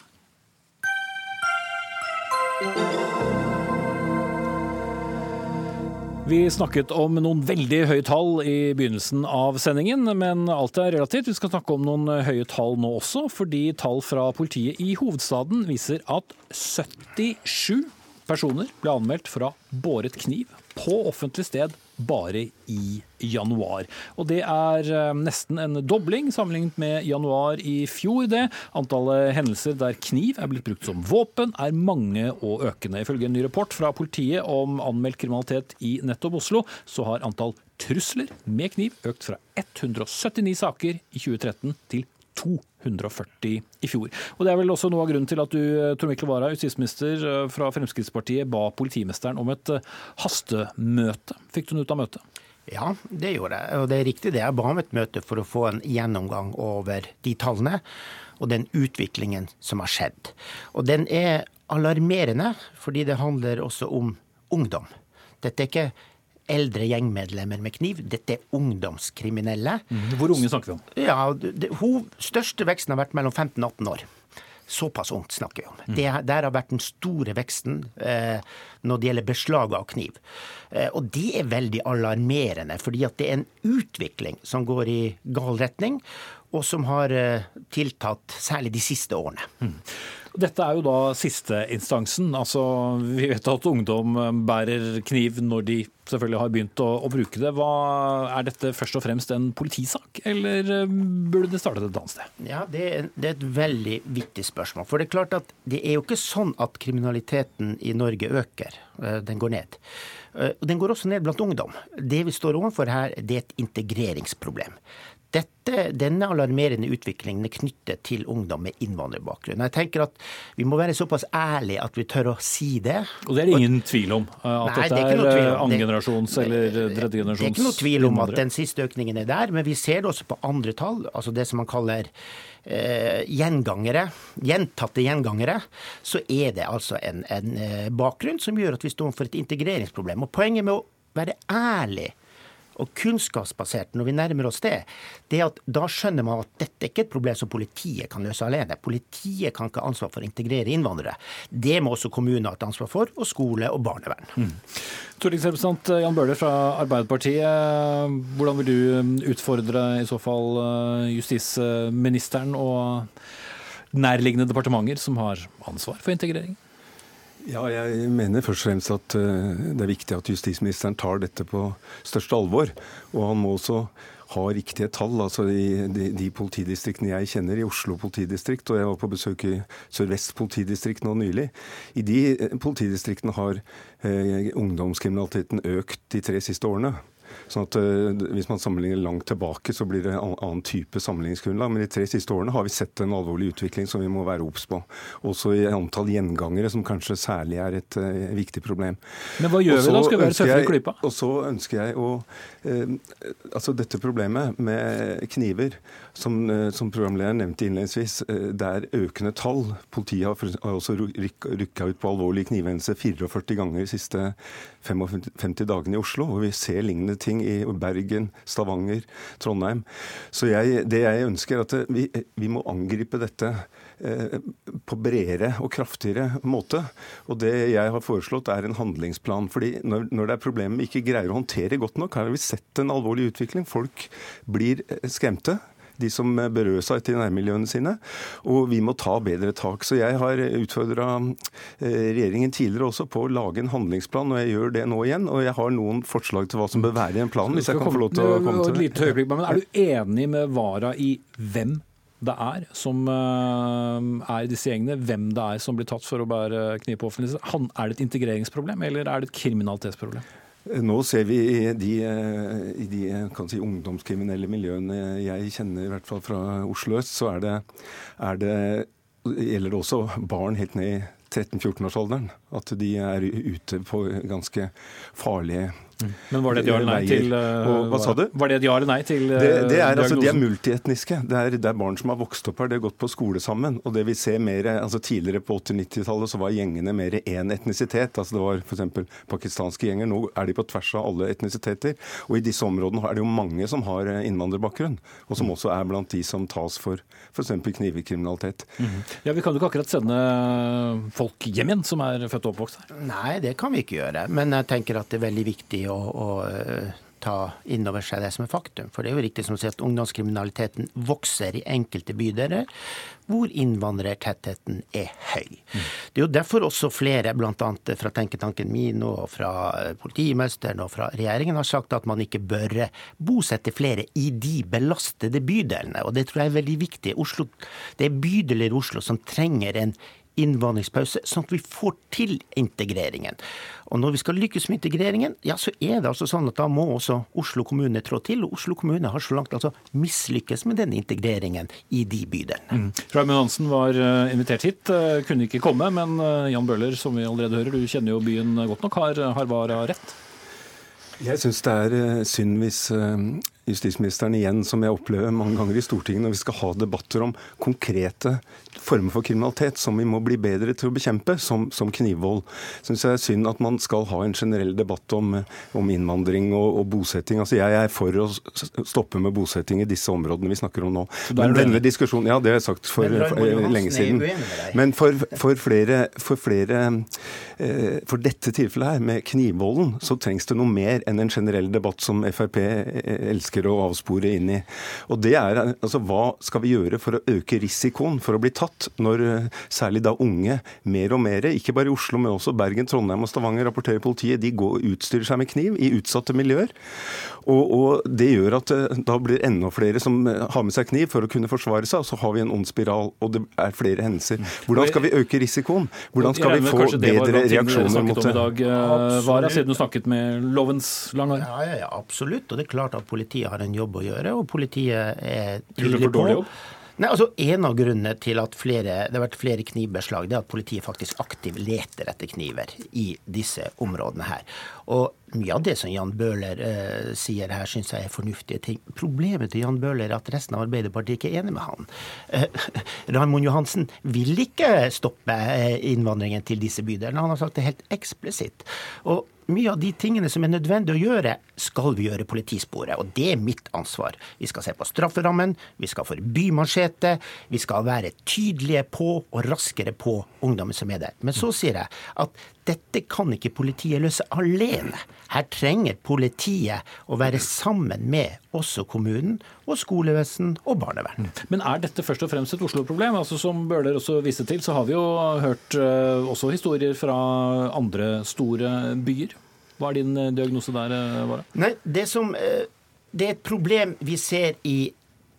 Vi snakket om noen veldig høye tall i begynnelsen av sendingen, men alt er relativt. Vi skal snakke om noen høye tall nå også, fordi tall fra politiet i hovedstaden viser at 77 personer ble anmeldt for å ha båret kniv på offentlig sted bare i januar. Og det er eh, nesten en dobling sammenlignet med januar i fjor. det. Antallet hendelser der kniv er blitt brukt som våpen er mange og økende. Ifølge en ny rapport fra politiet om anmeldt kriminalitet i nettopp Oslo, så har antall trusler med kniv økt fra 179 saker i 2013 til 240 i fjor. Og Det er vel også noe av grunnen til at du, Tor Mikkel Wara, justisminister eh, fra Fremskrittspartiet, ba politimesteren om et eh, hastemøte. Fikk du noe ut av møtet?
Ja, det gjorde jeg. Og det er riktig det. Jeg ba om et møte for å få en gjennomgang over de tallene og den utviklingen som har skjedd. Og den er alarmerende, fordi det handler også om ungdom. Dette er ikke eldre gjengmedlemmer med kniv. Dette er ungdomskriminelle.
Mm. Hvor unge snakker vi om?
Ja, det, hun, Største veksten har vært mellom 15 og 18 år. Såpass ungt snakker vi om. Mm. Det, der har vært den store veksten eh, når det gjelder beslag av kniv. Eh, og det er veldig alarmerende, fordi at det er en utvikling som går i gal retning, og som har eh, tiltatt særlig de siste årene. Mm.
Dette er jo da sisteinstansen. Altså, vi vet at ungdom eh, bærer kniv når de selvfølgelig har begynt å, å, bruke det. Hva, er dette først og fremst en politisak, eller eh, burde det startet et annet sted?
Ja, det er, det er, et veldig viktig spørsmål. For det er klart at det er jo ikke sånn at kriminaliteten i Norge øker. Eh, den går ned. Den går også ned blant ungdom. Det vi står overfor her, det er et integreringsproblem. Dette, denne alarmerende utviklingen er knyttet til ungdom med innvandrerbakgrunn. Jeg tenker at Vi må være såpass ærlige at vi tør å si det.
Og det er det ingen tvil om? At Nei, dette er, er annengenerasjons eller tredjegenerasjons
Det er ikke noe tvil om at den siste økningen er der, men vi ser det også på andre tall. altså Det som man kaller eh, gjengangere, gjentatte gjengangere, så er det altså en, en eh, bakgrunn som gjør at vi står for et integreringsproblem. Og Poenget med å være ærlig og kunnskapsbasert når vi nærmer oss det, det er at da skjønner man at dette er ikke et problem som politiet kan løse alene. Politiet kan ikke ha ansvar for å integrere innvandrere. Det må også kommunene ha et ansvar for, og skole og barnevern. Mm.
Stortingsrepresentant Jan Bøhler fra Arbeiderpartiet, hvordan vil du utfordre i så fall uh, justisministeren og nærliggende departementer som har ansvar for integrering?
Ja, jeg mener først og fremst at eh, det er viktig at justisministeren tar dette på største alvor. Og han må også ha riktige tall. altså I de, de, politidistriktene jeg kjenner, i Oslo politidistrikt, og jeg var på besøk i Sør-Vest politidistrikt nå nylig, i de eh, politidistriktene har eh, ungdomskriminaliteten økt de tre siste årene. Sånn at uh, Hvis man sammenligner langt tilbake, så blir det en annen type sammenligningsgrunnlag. Men de tre siste årene har vi sett en alvorlig utvikling som vi må være obs på. Også i antall gjengangere, som kanskje særlig er et uh, viktig problem.
Men hva gjør også vi da? Skal vi være tøffere i klypa?
Og så ønsker jeg å uh, Altså dette problemet med kniver, som, som programlederen nevnte innledningsvis, det er økende tall. Politiet har, har også rykka ut på alvorlige knivhendelser 44 ganger de siste 55 dagene i Oslo. Og vi ser lignende ting i Bergen, Stavanger, Trondheim. Så jeg, det jeg ønsker, er at vi, vi må angripe dette eh, på bredere og kraftigere måte. Og det jeg har foreslått, er en handlingsplan. fordi når, når det er problemer vi ikke greier å håndtere godt nok, har vi sett en alvorlig utvikling. Folk blir eh, skremte de som berører seg til nærmiljøene sine. Og vi må ta bedre tak. Så jeg har utfordra eh, regjeringen tidligere også på å lage en handlingsplan, og jeg gjør det nå igjen. Og jeg har noen forslag til hva som bør være i en plan, hvis jeg kan få lov til å komme til
det. Men er du enig med Vara i hvem det er som eh, er i disse gjengene, hvem det er som blir tatt for å bære kniv på offentlig Er det et integreringsproblem, eller er det et kriminalitetsproblem?
Nå ser vi i de, i de si, ungdomskriminelle miljøene jeg kjenner, i hvert fall fra Oslo øst, så er det, er det gjelder det også barn helt ned i 13-14-årsalderen. At de er ute på ganske farlige
men var det et ja eller nei til uh,
og, Hva sa du?
Var det et ja eller nei til
det, det er, altså, De er multietniske. Det er, det er, barn som har vokst opp her, de har gått på skole sammen. Og det vi ser mer, altså Tidligere på 80-90-tallet så var gjengene mer én etnisitet. altså Det var f.eks. pakistanske gjenger. Nå er de på tvers av alle etnisiteter. Og i disse områdene er det jo mange som har eh, innvandrerbakgrunn, og som også er blant de som tas for f.eks. knivekriminalitet. Mm -hmm.
Ja, Vi kan jo ikke akkurat sende folk hjem igjen som er født og oppvokst her?
Nei, det kan vi ikke gjøre. Men jeg tenker at det er veldig viktig å, å ta inn over seg det som er faktum. For det er jo riktig som å si at ungdomskriminaliteten vokser i enkelte bydeler hvor innvandrertettheten er høy. Det er jo derfor også flere, bl.a. fra tenketanken min og fra politimesteren og fra regjeringen, har sagt at man ikke bør bosette flere i de belastede bydelene. Og det tror jeg er veldig viktig. Oslo, det er bydeler i Oslo som trenger en innvandringspause, sånn at vi får til integreringen. Og når vi skal lykkes med integreringen, ja, så er det altså sånn at da må også Oslo kommune trå til. Og Oslo kommune har så langt altså mislykkes med den integreringen i de bydelene.
Mm. Raymond Hansen var eh, invitert hit, eh, kunne ikke komme. Men eh, Jan Bøhler, som vi allerede hører, du kjenner jo byen godt nok. Har, har Vara rett?
Jeg syns det er synd hvis justisministeren igjen, som jeg opplever mange ganger i Stortinget, når vi skal ha debatter om konkrete former for kriminalitet som vi må bli bedre til å bekjempe, som, som knivvold. Syns jeg er synd at man skal ha en generell debatt om, om innvandring og, og, bosetting. Altså Jeg er for å stoppe med bosetting i disse områdene vi snakker om nå. Men denne diskusjonen, Ja, det har jeg sagt for, for, for lenge siden. Men for, for flere, for flere eh, For dette tilfellet her, med knivvolden, så trengs det noe mer enn en generell debatt som Frp elsker ønsker å avspore inn i. Og det er altså hva skal vi gjøre for å øke risikoen for å bli tatt, når eh, særlig da unge mer og mer, ikke bare i Oslo, men også Bergen, Trondheim og Stavanger, rapporterer politiet, de går, utstyrer seg med kniv i utsatte miljøer. Og, og det gjør at eh, da blir enda flere som eh, har med seg kniv for å kunne forsvare seg, og så har vi en ond spiral, og det er flere hendelser. Hvordan skal vi øke risikoen? Hvordan skal vi få bedre reaksjoner mot det?
Dag, Vara, siden du snakket med lovens lange
Ja, ja, ja, absolutt. Og det er klart at politiet har en jobb å gjøre, og politiet er tydelig på Nei, altså En av grunnene til at flere, det har vært flere knivbeslag, det er at politiet faktisk aktivt leter etter kniver i disse områdene her. Og mye av det som Jan Bøhler eh, sier her, syns jeg er fornuftige ting. Problemet til Jan Bøhler er at resten av Arbeiderpartiet ikke er enig med han. Eh, Raymond Johansen vil ikke stoppe eh, innvandringen til disse bydelene. Han har sagt det helt eksplisitt. Og mye av de tingene som er nødvendig å gjøre, skal vi gjøre politisporet. Og det er mitt ansvar. Vi skal se på strafferammen, vi skal forby machete, vi skal være tydelige på og raskere på ungdommen som er der. Men så sier jeg at dette kan ikke politiet løse alene. Her trenger politiet å være sammen med også kommunen og skolevesen og barnevern.
Men er dette først og fremst et Oslo-problem? Altså, som Bøhler også viste til, så har vi jo hørt uh, også historier fra andre store byer. Hva er din uh, diagnose der, uh, Vara?
Nei, det, som, det er et problem vi ser i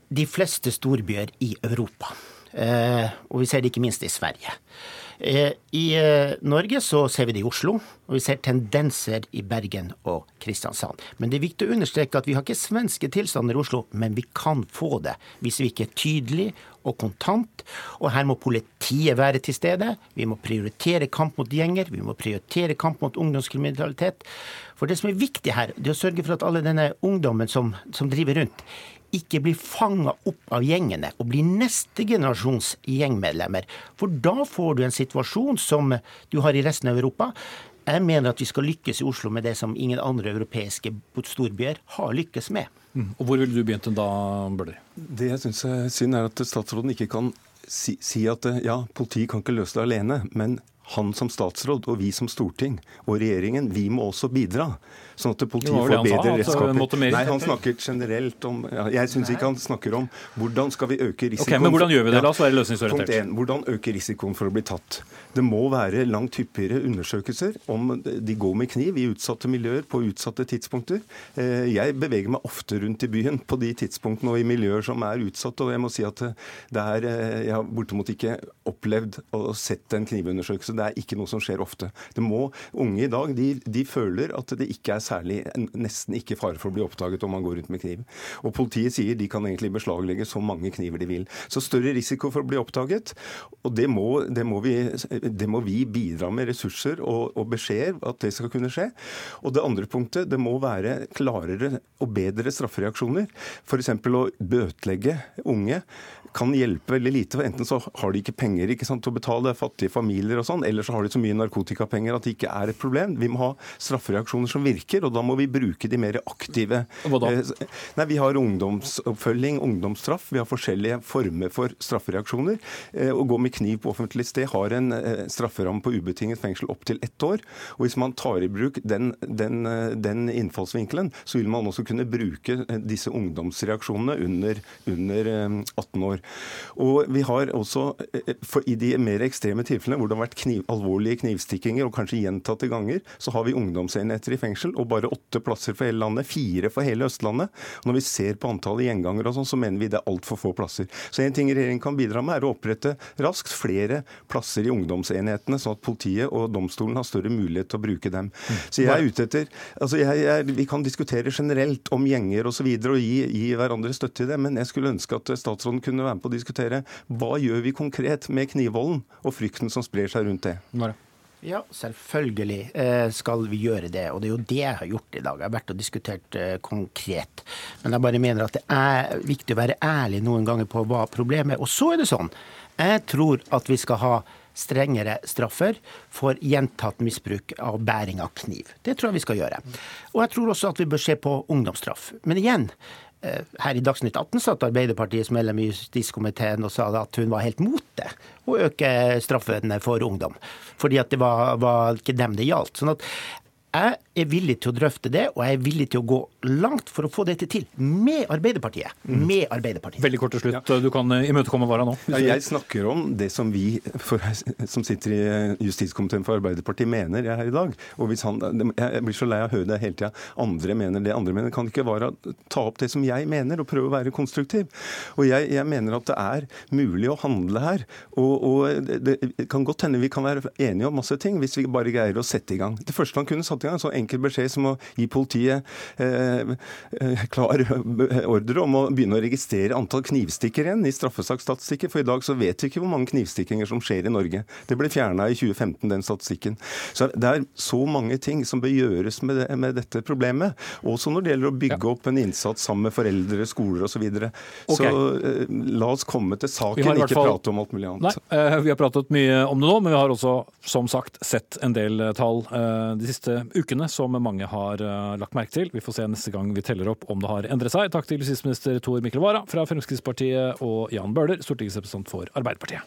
de fleste storbyer i Europa. Og vi ser det ikke minst i Sverige. Eh, I eh, Norge så ser vi det i Oslo, og vi ser tendenser i Bergen og Kristiansand. Men det er viktig å understreke at vi har ikke svenske tilstander i Oslo, men vi kan få det hvis vi ikke er tydelige og kontant. Og her må politiet være til stede. Vi må prioritere kamp mot gjenger, vi må prioritere kamp mot ungdomskriminalitet. For det som er viktig her, det er å sørge for at alle denne ungdommen som, som driver rundt, ikke blir fanga opp av gjengene og blir neste generasjons gjengmedlemmer. For da får du en situasjon som du har i resten av Europa. Jeg mener at vi skal lykkes i Oslo med det som ingen andre europeiske storbyer har lykkes med.
Mm. Og Hvor ville du begynt da, Bøhler?
Det jeg syns er synd, er at statsråden ikke kan si, si at ja, politiet kan ikke løse det alene. Men han som statsråd og vi som storting og regjeringen, vi må også bidra. Sånn at politiet får bedre redskaper. Nei, han snakker generelt om ja, Jeg syns ikke han snakker om hvordan skal vi øke risikoen
okay, Men hvordan gjør vi det? La oss være løsningsorientert.
Punkt 1. Hvordan øke risikoen for å bli tatt? Det må være langt hyppigere undersøkelser om de går med kniv i utsatte miljøer på utsatte tidspunkter. Eh, jeg beveger meg ofte rundt i byen på de tidspunktene og i miljøer som er utsatt. Og jeg må si at det er eh, Jeg har bortimot ikke opplevd og sett en knivundersøkelse. Det er ikke noe som skjer ofte. Det må, Unge i dag de, de føler at det ikke er særlig nesten ikke fare for å bli oppdaget om man går rundt med kniv. Og Politiet sier de kan egentlig beslaglegge så mange kniver de vil. Så større risiko for å bli oppdaget. Og det må, det må, vi, det må vi, bidra med ressurser og, og beskjeder at det skal kunne skje. Og det andre punktet, det må være klarere og bedre straffereaksjoner. F.eks. å bøtelegge unge kan hjelpe veldig lite. for Enten så har de ikke penger ikke sant, til å betale fattige familier og sånn, eller så har de så mye narkotikapenger at det ikke er et problem. Vi må ha straffereaksjoner som virker, og da må vi bruke de mer aktive.
Hva da?
Eh, Nei, Vi har ungdomsoppfølging, ungdomsstraff. Vi har forskjellige former for straffereaksjoner. Eh, Å gå med kniv på offentlig sted har en eh, strafferamme på ubetinget fengsel opptil ett år. Og Hvis man tar i bruk den, den, den innfallsvinkelen, så vil man også kunne bruke disse ungdomsreaksjonene under, under eh, 18 år. Og vi har også, for I de mer ekstreme tilfellene hvor det har vært kniv, alvorlige knivstikkinger, og kanskje gjentatte ganger, så har vi ungdomsenheter i fengsel, og bare åtte plasser for hele landet, fire for hele Østlandet. Og når vi ser på antallet gjengangere og sånn, så mener vi det er altfor få plasser. Så en ting regjeringen kan bidra med, er å opprette raskt flere plasser i ungdomsenhetene, sånn at politiet og domstolen har større mulighet til å bruke dem. Så jeg er ute etter altså jeg, jeg, Vi kan diskutere generelt om gjenger osv. Og, så videre, og gi, gi hverandre støtte i det, men jeg skulle ønske at statsråden kunne være med på å diskutere hva gjør vi konkret med knivvolden og frykten som sprer seg rundt det.
Bare.
Ja, selvfølgelig eh, skal vi gjøre det. Og det er jo det jeg har gjort i dag. Jeg har vært og diskutert eh, konkret. Men jeg bare mener at det er viktig å være ærlig noen ganger på hva problemet er. Og så er det sånn. Jeg tror at vi skal ha strengere straffer for gjentatt misbruk av bæring av kniv. Det tror jeg vi skal gjøre. Og jeg tror også at vi bør se på ungdomsstraff. Men igjen, her i Dagsnytt 18 satt Arbeiderpartiets medlem i justiskomiteen og sa at hun var helt mot det, å øke straffene for ungdom. Fordi at det var, var ikke dem det gjaldt. Sånn at jeg er villig til å drøfte det, og jeg er villig til å gå langt for å få dette til. Med Arbeiderpartiet. Med Arbeiderpartiet.
Veldig kort til slutt. Du kan eh, imøtekomme Vara nå.
Ja, jeg snakker om det som vi for, som sitter i justiskomiteen for Arbeiderpartiet mener jeg her i dag. Og hvis han, Jeg blir så lei av å høre det hele tida. Andre mener det, andre mener Kan ikke være å ta opp det som jeg mener, og prøve å være konstruktiv? Og jeg, jeg mener at det er mulig å handle her. Og, og det, det kan godt hende vi kan være enige om masse ting, hvis vi bare greier å sette i gang. Det første han kunne satt i gang, så enkel beskjed som å gi politiet eh, eh, klar ordre om å begynne å registrere antall knivstikker igjen i straffesaksstatistikken. For i dag så vet vi ikke hvor mange knivstikkinger som skjer i Norge. Det ble fjerna i 2015, den statistikken. Så det er så mange ting som bør gjøres med, det, med dette problemet. Også når det gjelder å bygge opp en innsats sammen med foreldre, skoler osv. Så, videre. så eh, la oss komme til saken,
har
ikke
fall-
prate om alt mulig annet.
Nei, eh, vi har pratet mye om det nå, men vi har også som sagt sett en del eh, tall eh, de siste ukene som mange har eh, lagt merke til. Vi får se neste gang vi teller opp om det har endret seg. Takk til justisminister Tor Mikkel Wara fra Fremskrittspartiet og Jan Bøhler, stortingsrepresentant for Arbeiderpartiet.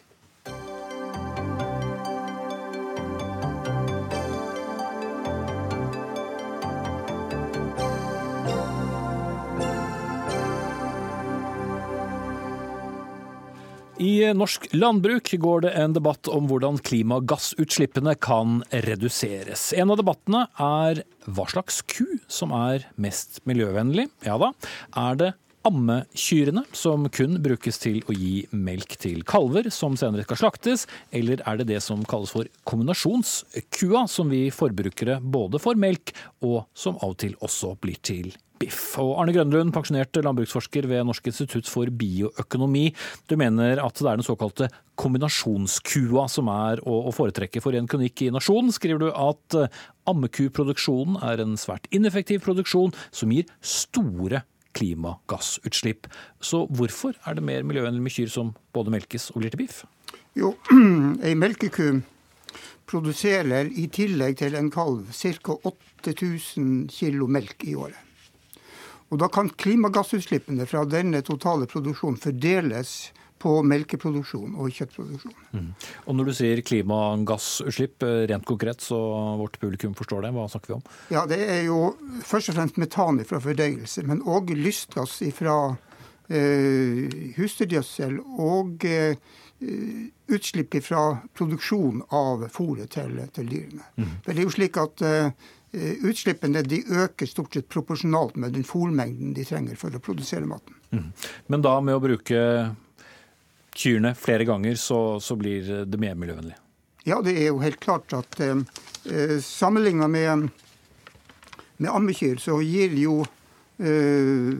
I norsk landbruk går det en debatt om hvordan klimagassutslippene kan reduseres. En av debattene er hva slags ku som er mest miljøvennlig. Ja da, er det ammekyrene, som kun brukes til å gi melk til kalver som senere skal slaktes, eller er det det som kalles for kombinasjonskua, som vi forbrukere både får melk og som av og til også blir til biff. Og Arne Grønlund, pensjonert landbruksforsker ved Norsk institutt for bioøkonomi. Du mener at det er den såkalte kombinasjonskua som er å foretrekke. For i en kronikk i Nasjonen skriver du at eh, ammekuproduksjonen er en svært ineffektiv produksjon som gir store klimagassutslipp. Så hvorfor er det mer miljøvennlig med kyr som både melkes og blir til biff?
Jo, ei melkeku produserer i tillegg til en kalv ca. 8000 kg melk i året. Og da kan klimagassutslippene fra denne totale produksjonen fordeles på melkeproduksjon og kjøttproduksjon.
Og når du sier klimagassutslipp, eh, rent konkret, så vårt publikum forstår det, hva snakker vi om?
Ja, det er jo først og fremst metan fra fordøyelse, men òg lystgass fra eh, husdyrgjødsel og eh, utslipp fra produksjon av fôret til, til dyrene. For det er jo slik at eh, utslippene de øker stort sett proporsjonalt med den fôrmengden de trenger for å produsere maten.
Men da med å bruke kyrne flere ganger, så, så blir det mer miljøvennlig?
Ja, det er jo helt klart at eh, eh, sammenligna med, med ammekyr, så gir jo eh,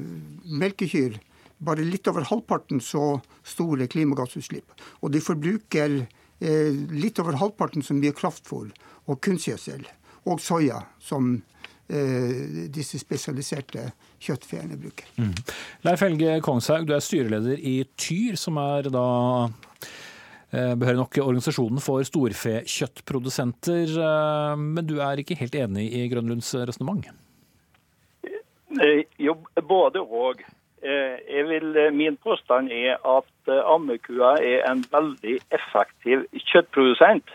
melkekyr bare litt over halvparten så store klimagassutslipp. Og de forbruker eh, litt over halvparten så mye kraftfôr og kunstgjødsel og soya som eh, disse spesialiserte kjøttfeene bruker.
Leif Helge Kongshaug, du er styreleder i Tyr, som er da eh, behørig nok Organisasjonen for storfekjøttprodusenter. Eh, Men du er ikke helt enig i Grønlunds resonnement?
Eh, Jo, både og. Eh, vil, eh, min påstand er at eh, ammekua er en veldig effektiv kjøttprodusent.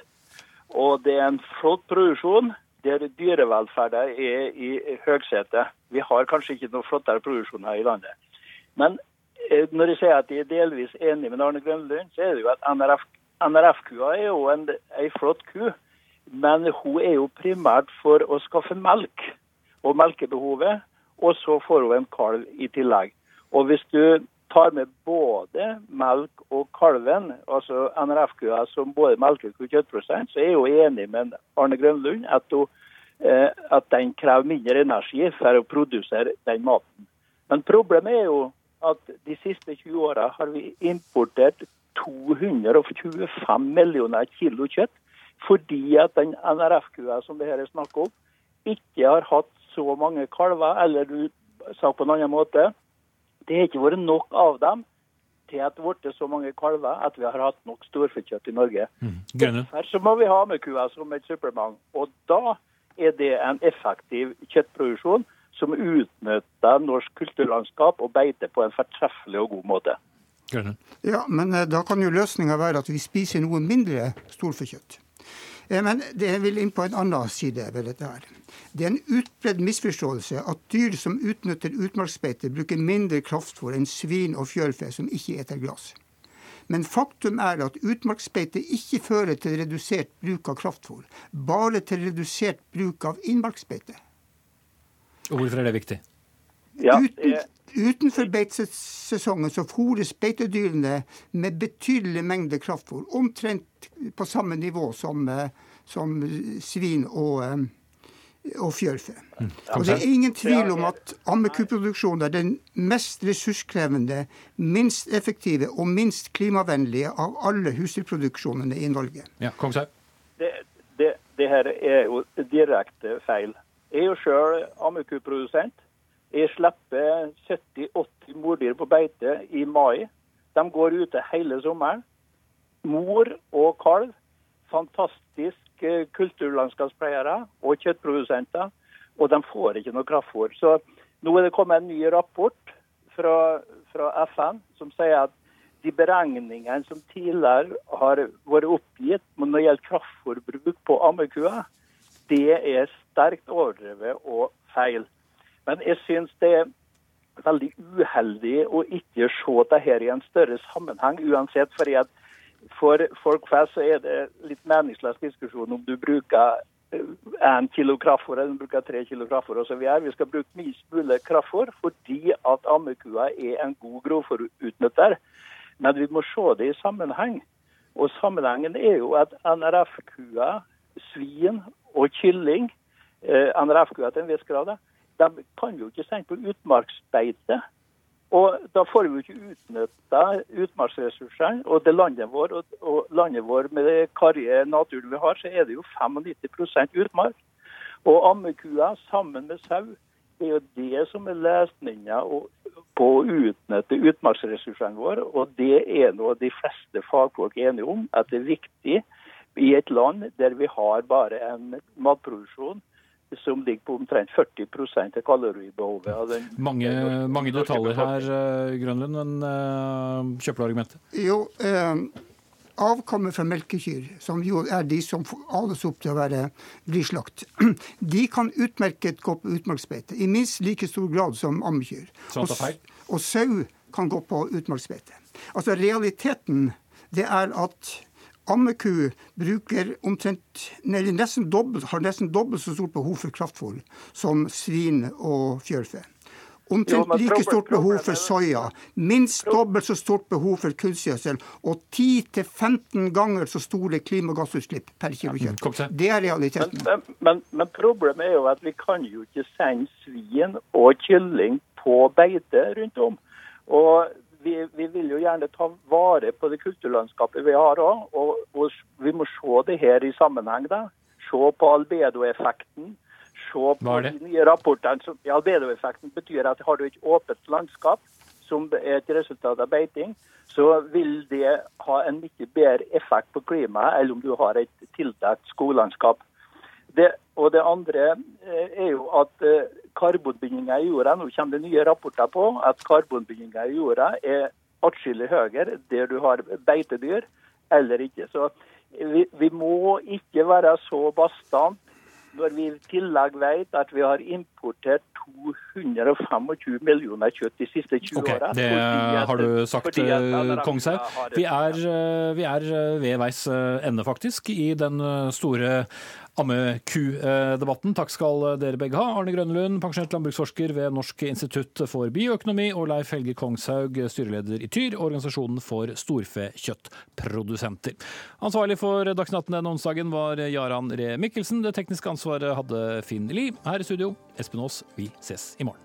Og det er en flott produksjon der dyrevelferden er i høgsetet. Vi har kanskje ikke noe flottere produksjon her i landet. Men eh, når jeg sier at jeg er delvis enig med Arne Grønlund, så er det jo at NRF, NRF-kua er jo en, en flott ku. Men hun er jo primært for å skaffe melk og melkebehovet. Og så får hun en kalv i tillegg. Og hvis du tar med både melk og kalven, altså NRF-kua som både melkeku og kjøttprosent, så er jeg jo enig med Arne Grønlund at, hun, eh, at den krever mindre energi for å produsere den maten. Men problemet er jo at de siste 20 åra har vi importert 225 millioner kilo kjøtt fordi at den NRF-kua som det her er snakk om, ikke har hatt så mange kalver, eller du sa på en annen måte, det har ikke vært nok av dem til at det har blitt så mange kalver at vi har hatt nok storfekjøtt i Norge.
Grønlund?
Her så må vi ha med kua som et supplement. Og da er det en effektiv kjøttproduksjon som utnytter norsk kulturlandskap og beiter på en fortreffelig og god måte.
Grønne.
Ja, men eh, da kan jo løsninga være at vi spiser noe mindre storfekjøtt. Eh, Men det vil inn på en annen side ved dette her. Det er en utbredt misforståelse at dyr som utnytter utmarksbeite, bruker mindre kraftfôr enn svin og fjørfe som ikke eter gress. Men faktum er at utmarksbeite ikke fører til redusert bruk av kraftfôr, bare til redusert bruk av innmarksbeite.
Og hvorfor er det viktig?
Ja,
Uten, utenfor beitesesongen så fôres beitedyrene med betydelig mengde kraftfôr, omtrent på samme nivå som, eh, som svin og, eh, og fjørfe. Og det er ingen tvil om at ammekuproduksjon er den mest ressurskrevende, minst effektive og minst klimavennlige av alle husdyrproduksjonene i Norge.
Ja,
det, det, det her er jo direkte feil. Jeg er jo sjøl ammekuprodusent. Jeg slipper 70-80 mordyr på beite i mai. De går ute hele sommeren. Mor og kalv. Fantastisk eh, kulturlandskapspleiere og kjøttprodusenter. Og de får ikke noe kraftfôr. Så nå er det kommet en ny rapport fra, fra FN som sier at de beregningene som tidligere har vært oppgitt når det gjelder kraftfôrbruk på ammekua, det er sterkt overdrevet og feil. Men jeg syns det er veldig uheldig å ikke se dette i en større sammenheng, uansett. fordi at For folk flest så er det litt meningsløs diskusjon om du bruker én kilo kraftfôr eller du bruker tre kilo kraftfôr osv. Vi skal bruke minst mulig kraftfôr fordi at ammekua er en god grovfòrutnytter. Men vi må se det i sammenheng. Og sammenhengen er jo at NRF-kua, svin og kylling, eh, NRF-kua til en viss grad, de kan jo ikke sende på utmarksbeite. Og da får vi jo ikke utnytta utmarksressursene. Og det landet vår, og, og landet vår med det karrige naturen vi har, så er det jo 95% utmark. Og ammekua sammen med sau det er jo det som er lesninga på å utnytte utmarksressursene våre. Og det er noe de fleste fagfolk er enige om, at det er viktig i et land der vi har bare en matproduksjon som ligger på omtrent 40 av kaloribehovet. av den-
Mange, mange detaljer her, eh, Grønlund, men uh, kjøper du argumentet?
Jo, eh, avkommet fra melkekyr, som jo er de som ales opp til å være blyslakt, de kan utmerket gå på utmarksbeite i minst like stor grad som ammekyr.
Sånn?
Og, og sau kan gå på utmarksbeite. Altså Realiteten det er at ammeku bruker omtrent, nei, nesten dobbelt, har nesten dobbelt så stort behov for kraftfôr som svin og fjørfe. Omtrent
jo,
like stort behov for soya. Minst dobbelt så stort behov for kunstgjødsel. Og 10-15 ganger så store klimagassutslipp per kilo kjøtt. Det er realiteten.
Men, men, men problemet er jo at vi kan jo ikke sende svin og kylling på beite rundt om. Og vi, vi vil jo gjerne ta vare på det kulturlandskapet vi har òg. Og, og vi må se det her i sammenheng. da. Se på albedoeffekten. Se på de nye rapportene. som- albedoeffekten betyr at har du et åpent landskap, som er et resultat av beiting, så vil det ha en mye bedre effekt på klimaet enn om du har et tildekt skoglandskap. Det, og det andre eh, er jo at eh, karbonbindinga i jorda, nå kommer det nye rapporter på at karbonbindinga i jorda er atskillig høyere der du har beitedyr eller ikke. Så vi, vi må ikke være så bastant når vi i tillegg vet at vi har importert 225 millioner kjøtt de siste 20
Ok,
åra.
Det har du sagt, Kongshaug. Vi eh, vi er eh, ved veis eh, ende, faktisk, i den eh, store ammekudebatten. Takk skal dere begge ha. Arne Grønlund, pensjonert landbruksforsker ved Norsk institutt for bioøkonomi, og Leif Helge Kongshaug, styreleder i Tyr, organisasjonen for storfekjøttprodusenter. Ansvarlig for dagsnatten denne onsdagen var Jaran Ree Mikkelsen. Det tekniske ansvaret hadde Finn Lie. Her i studio, Espen Aas. Vi ses i morgen.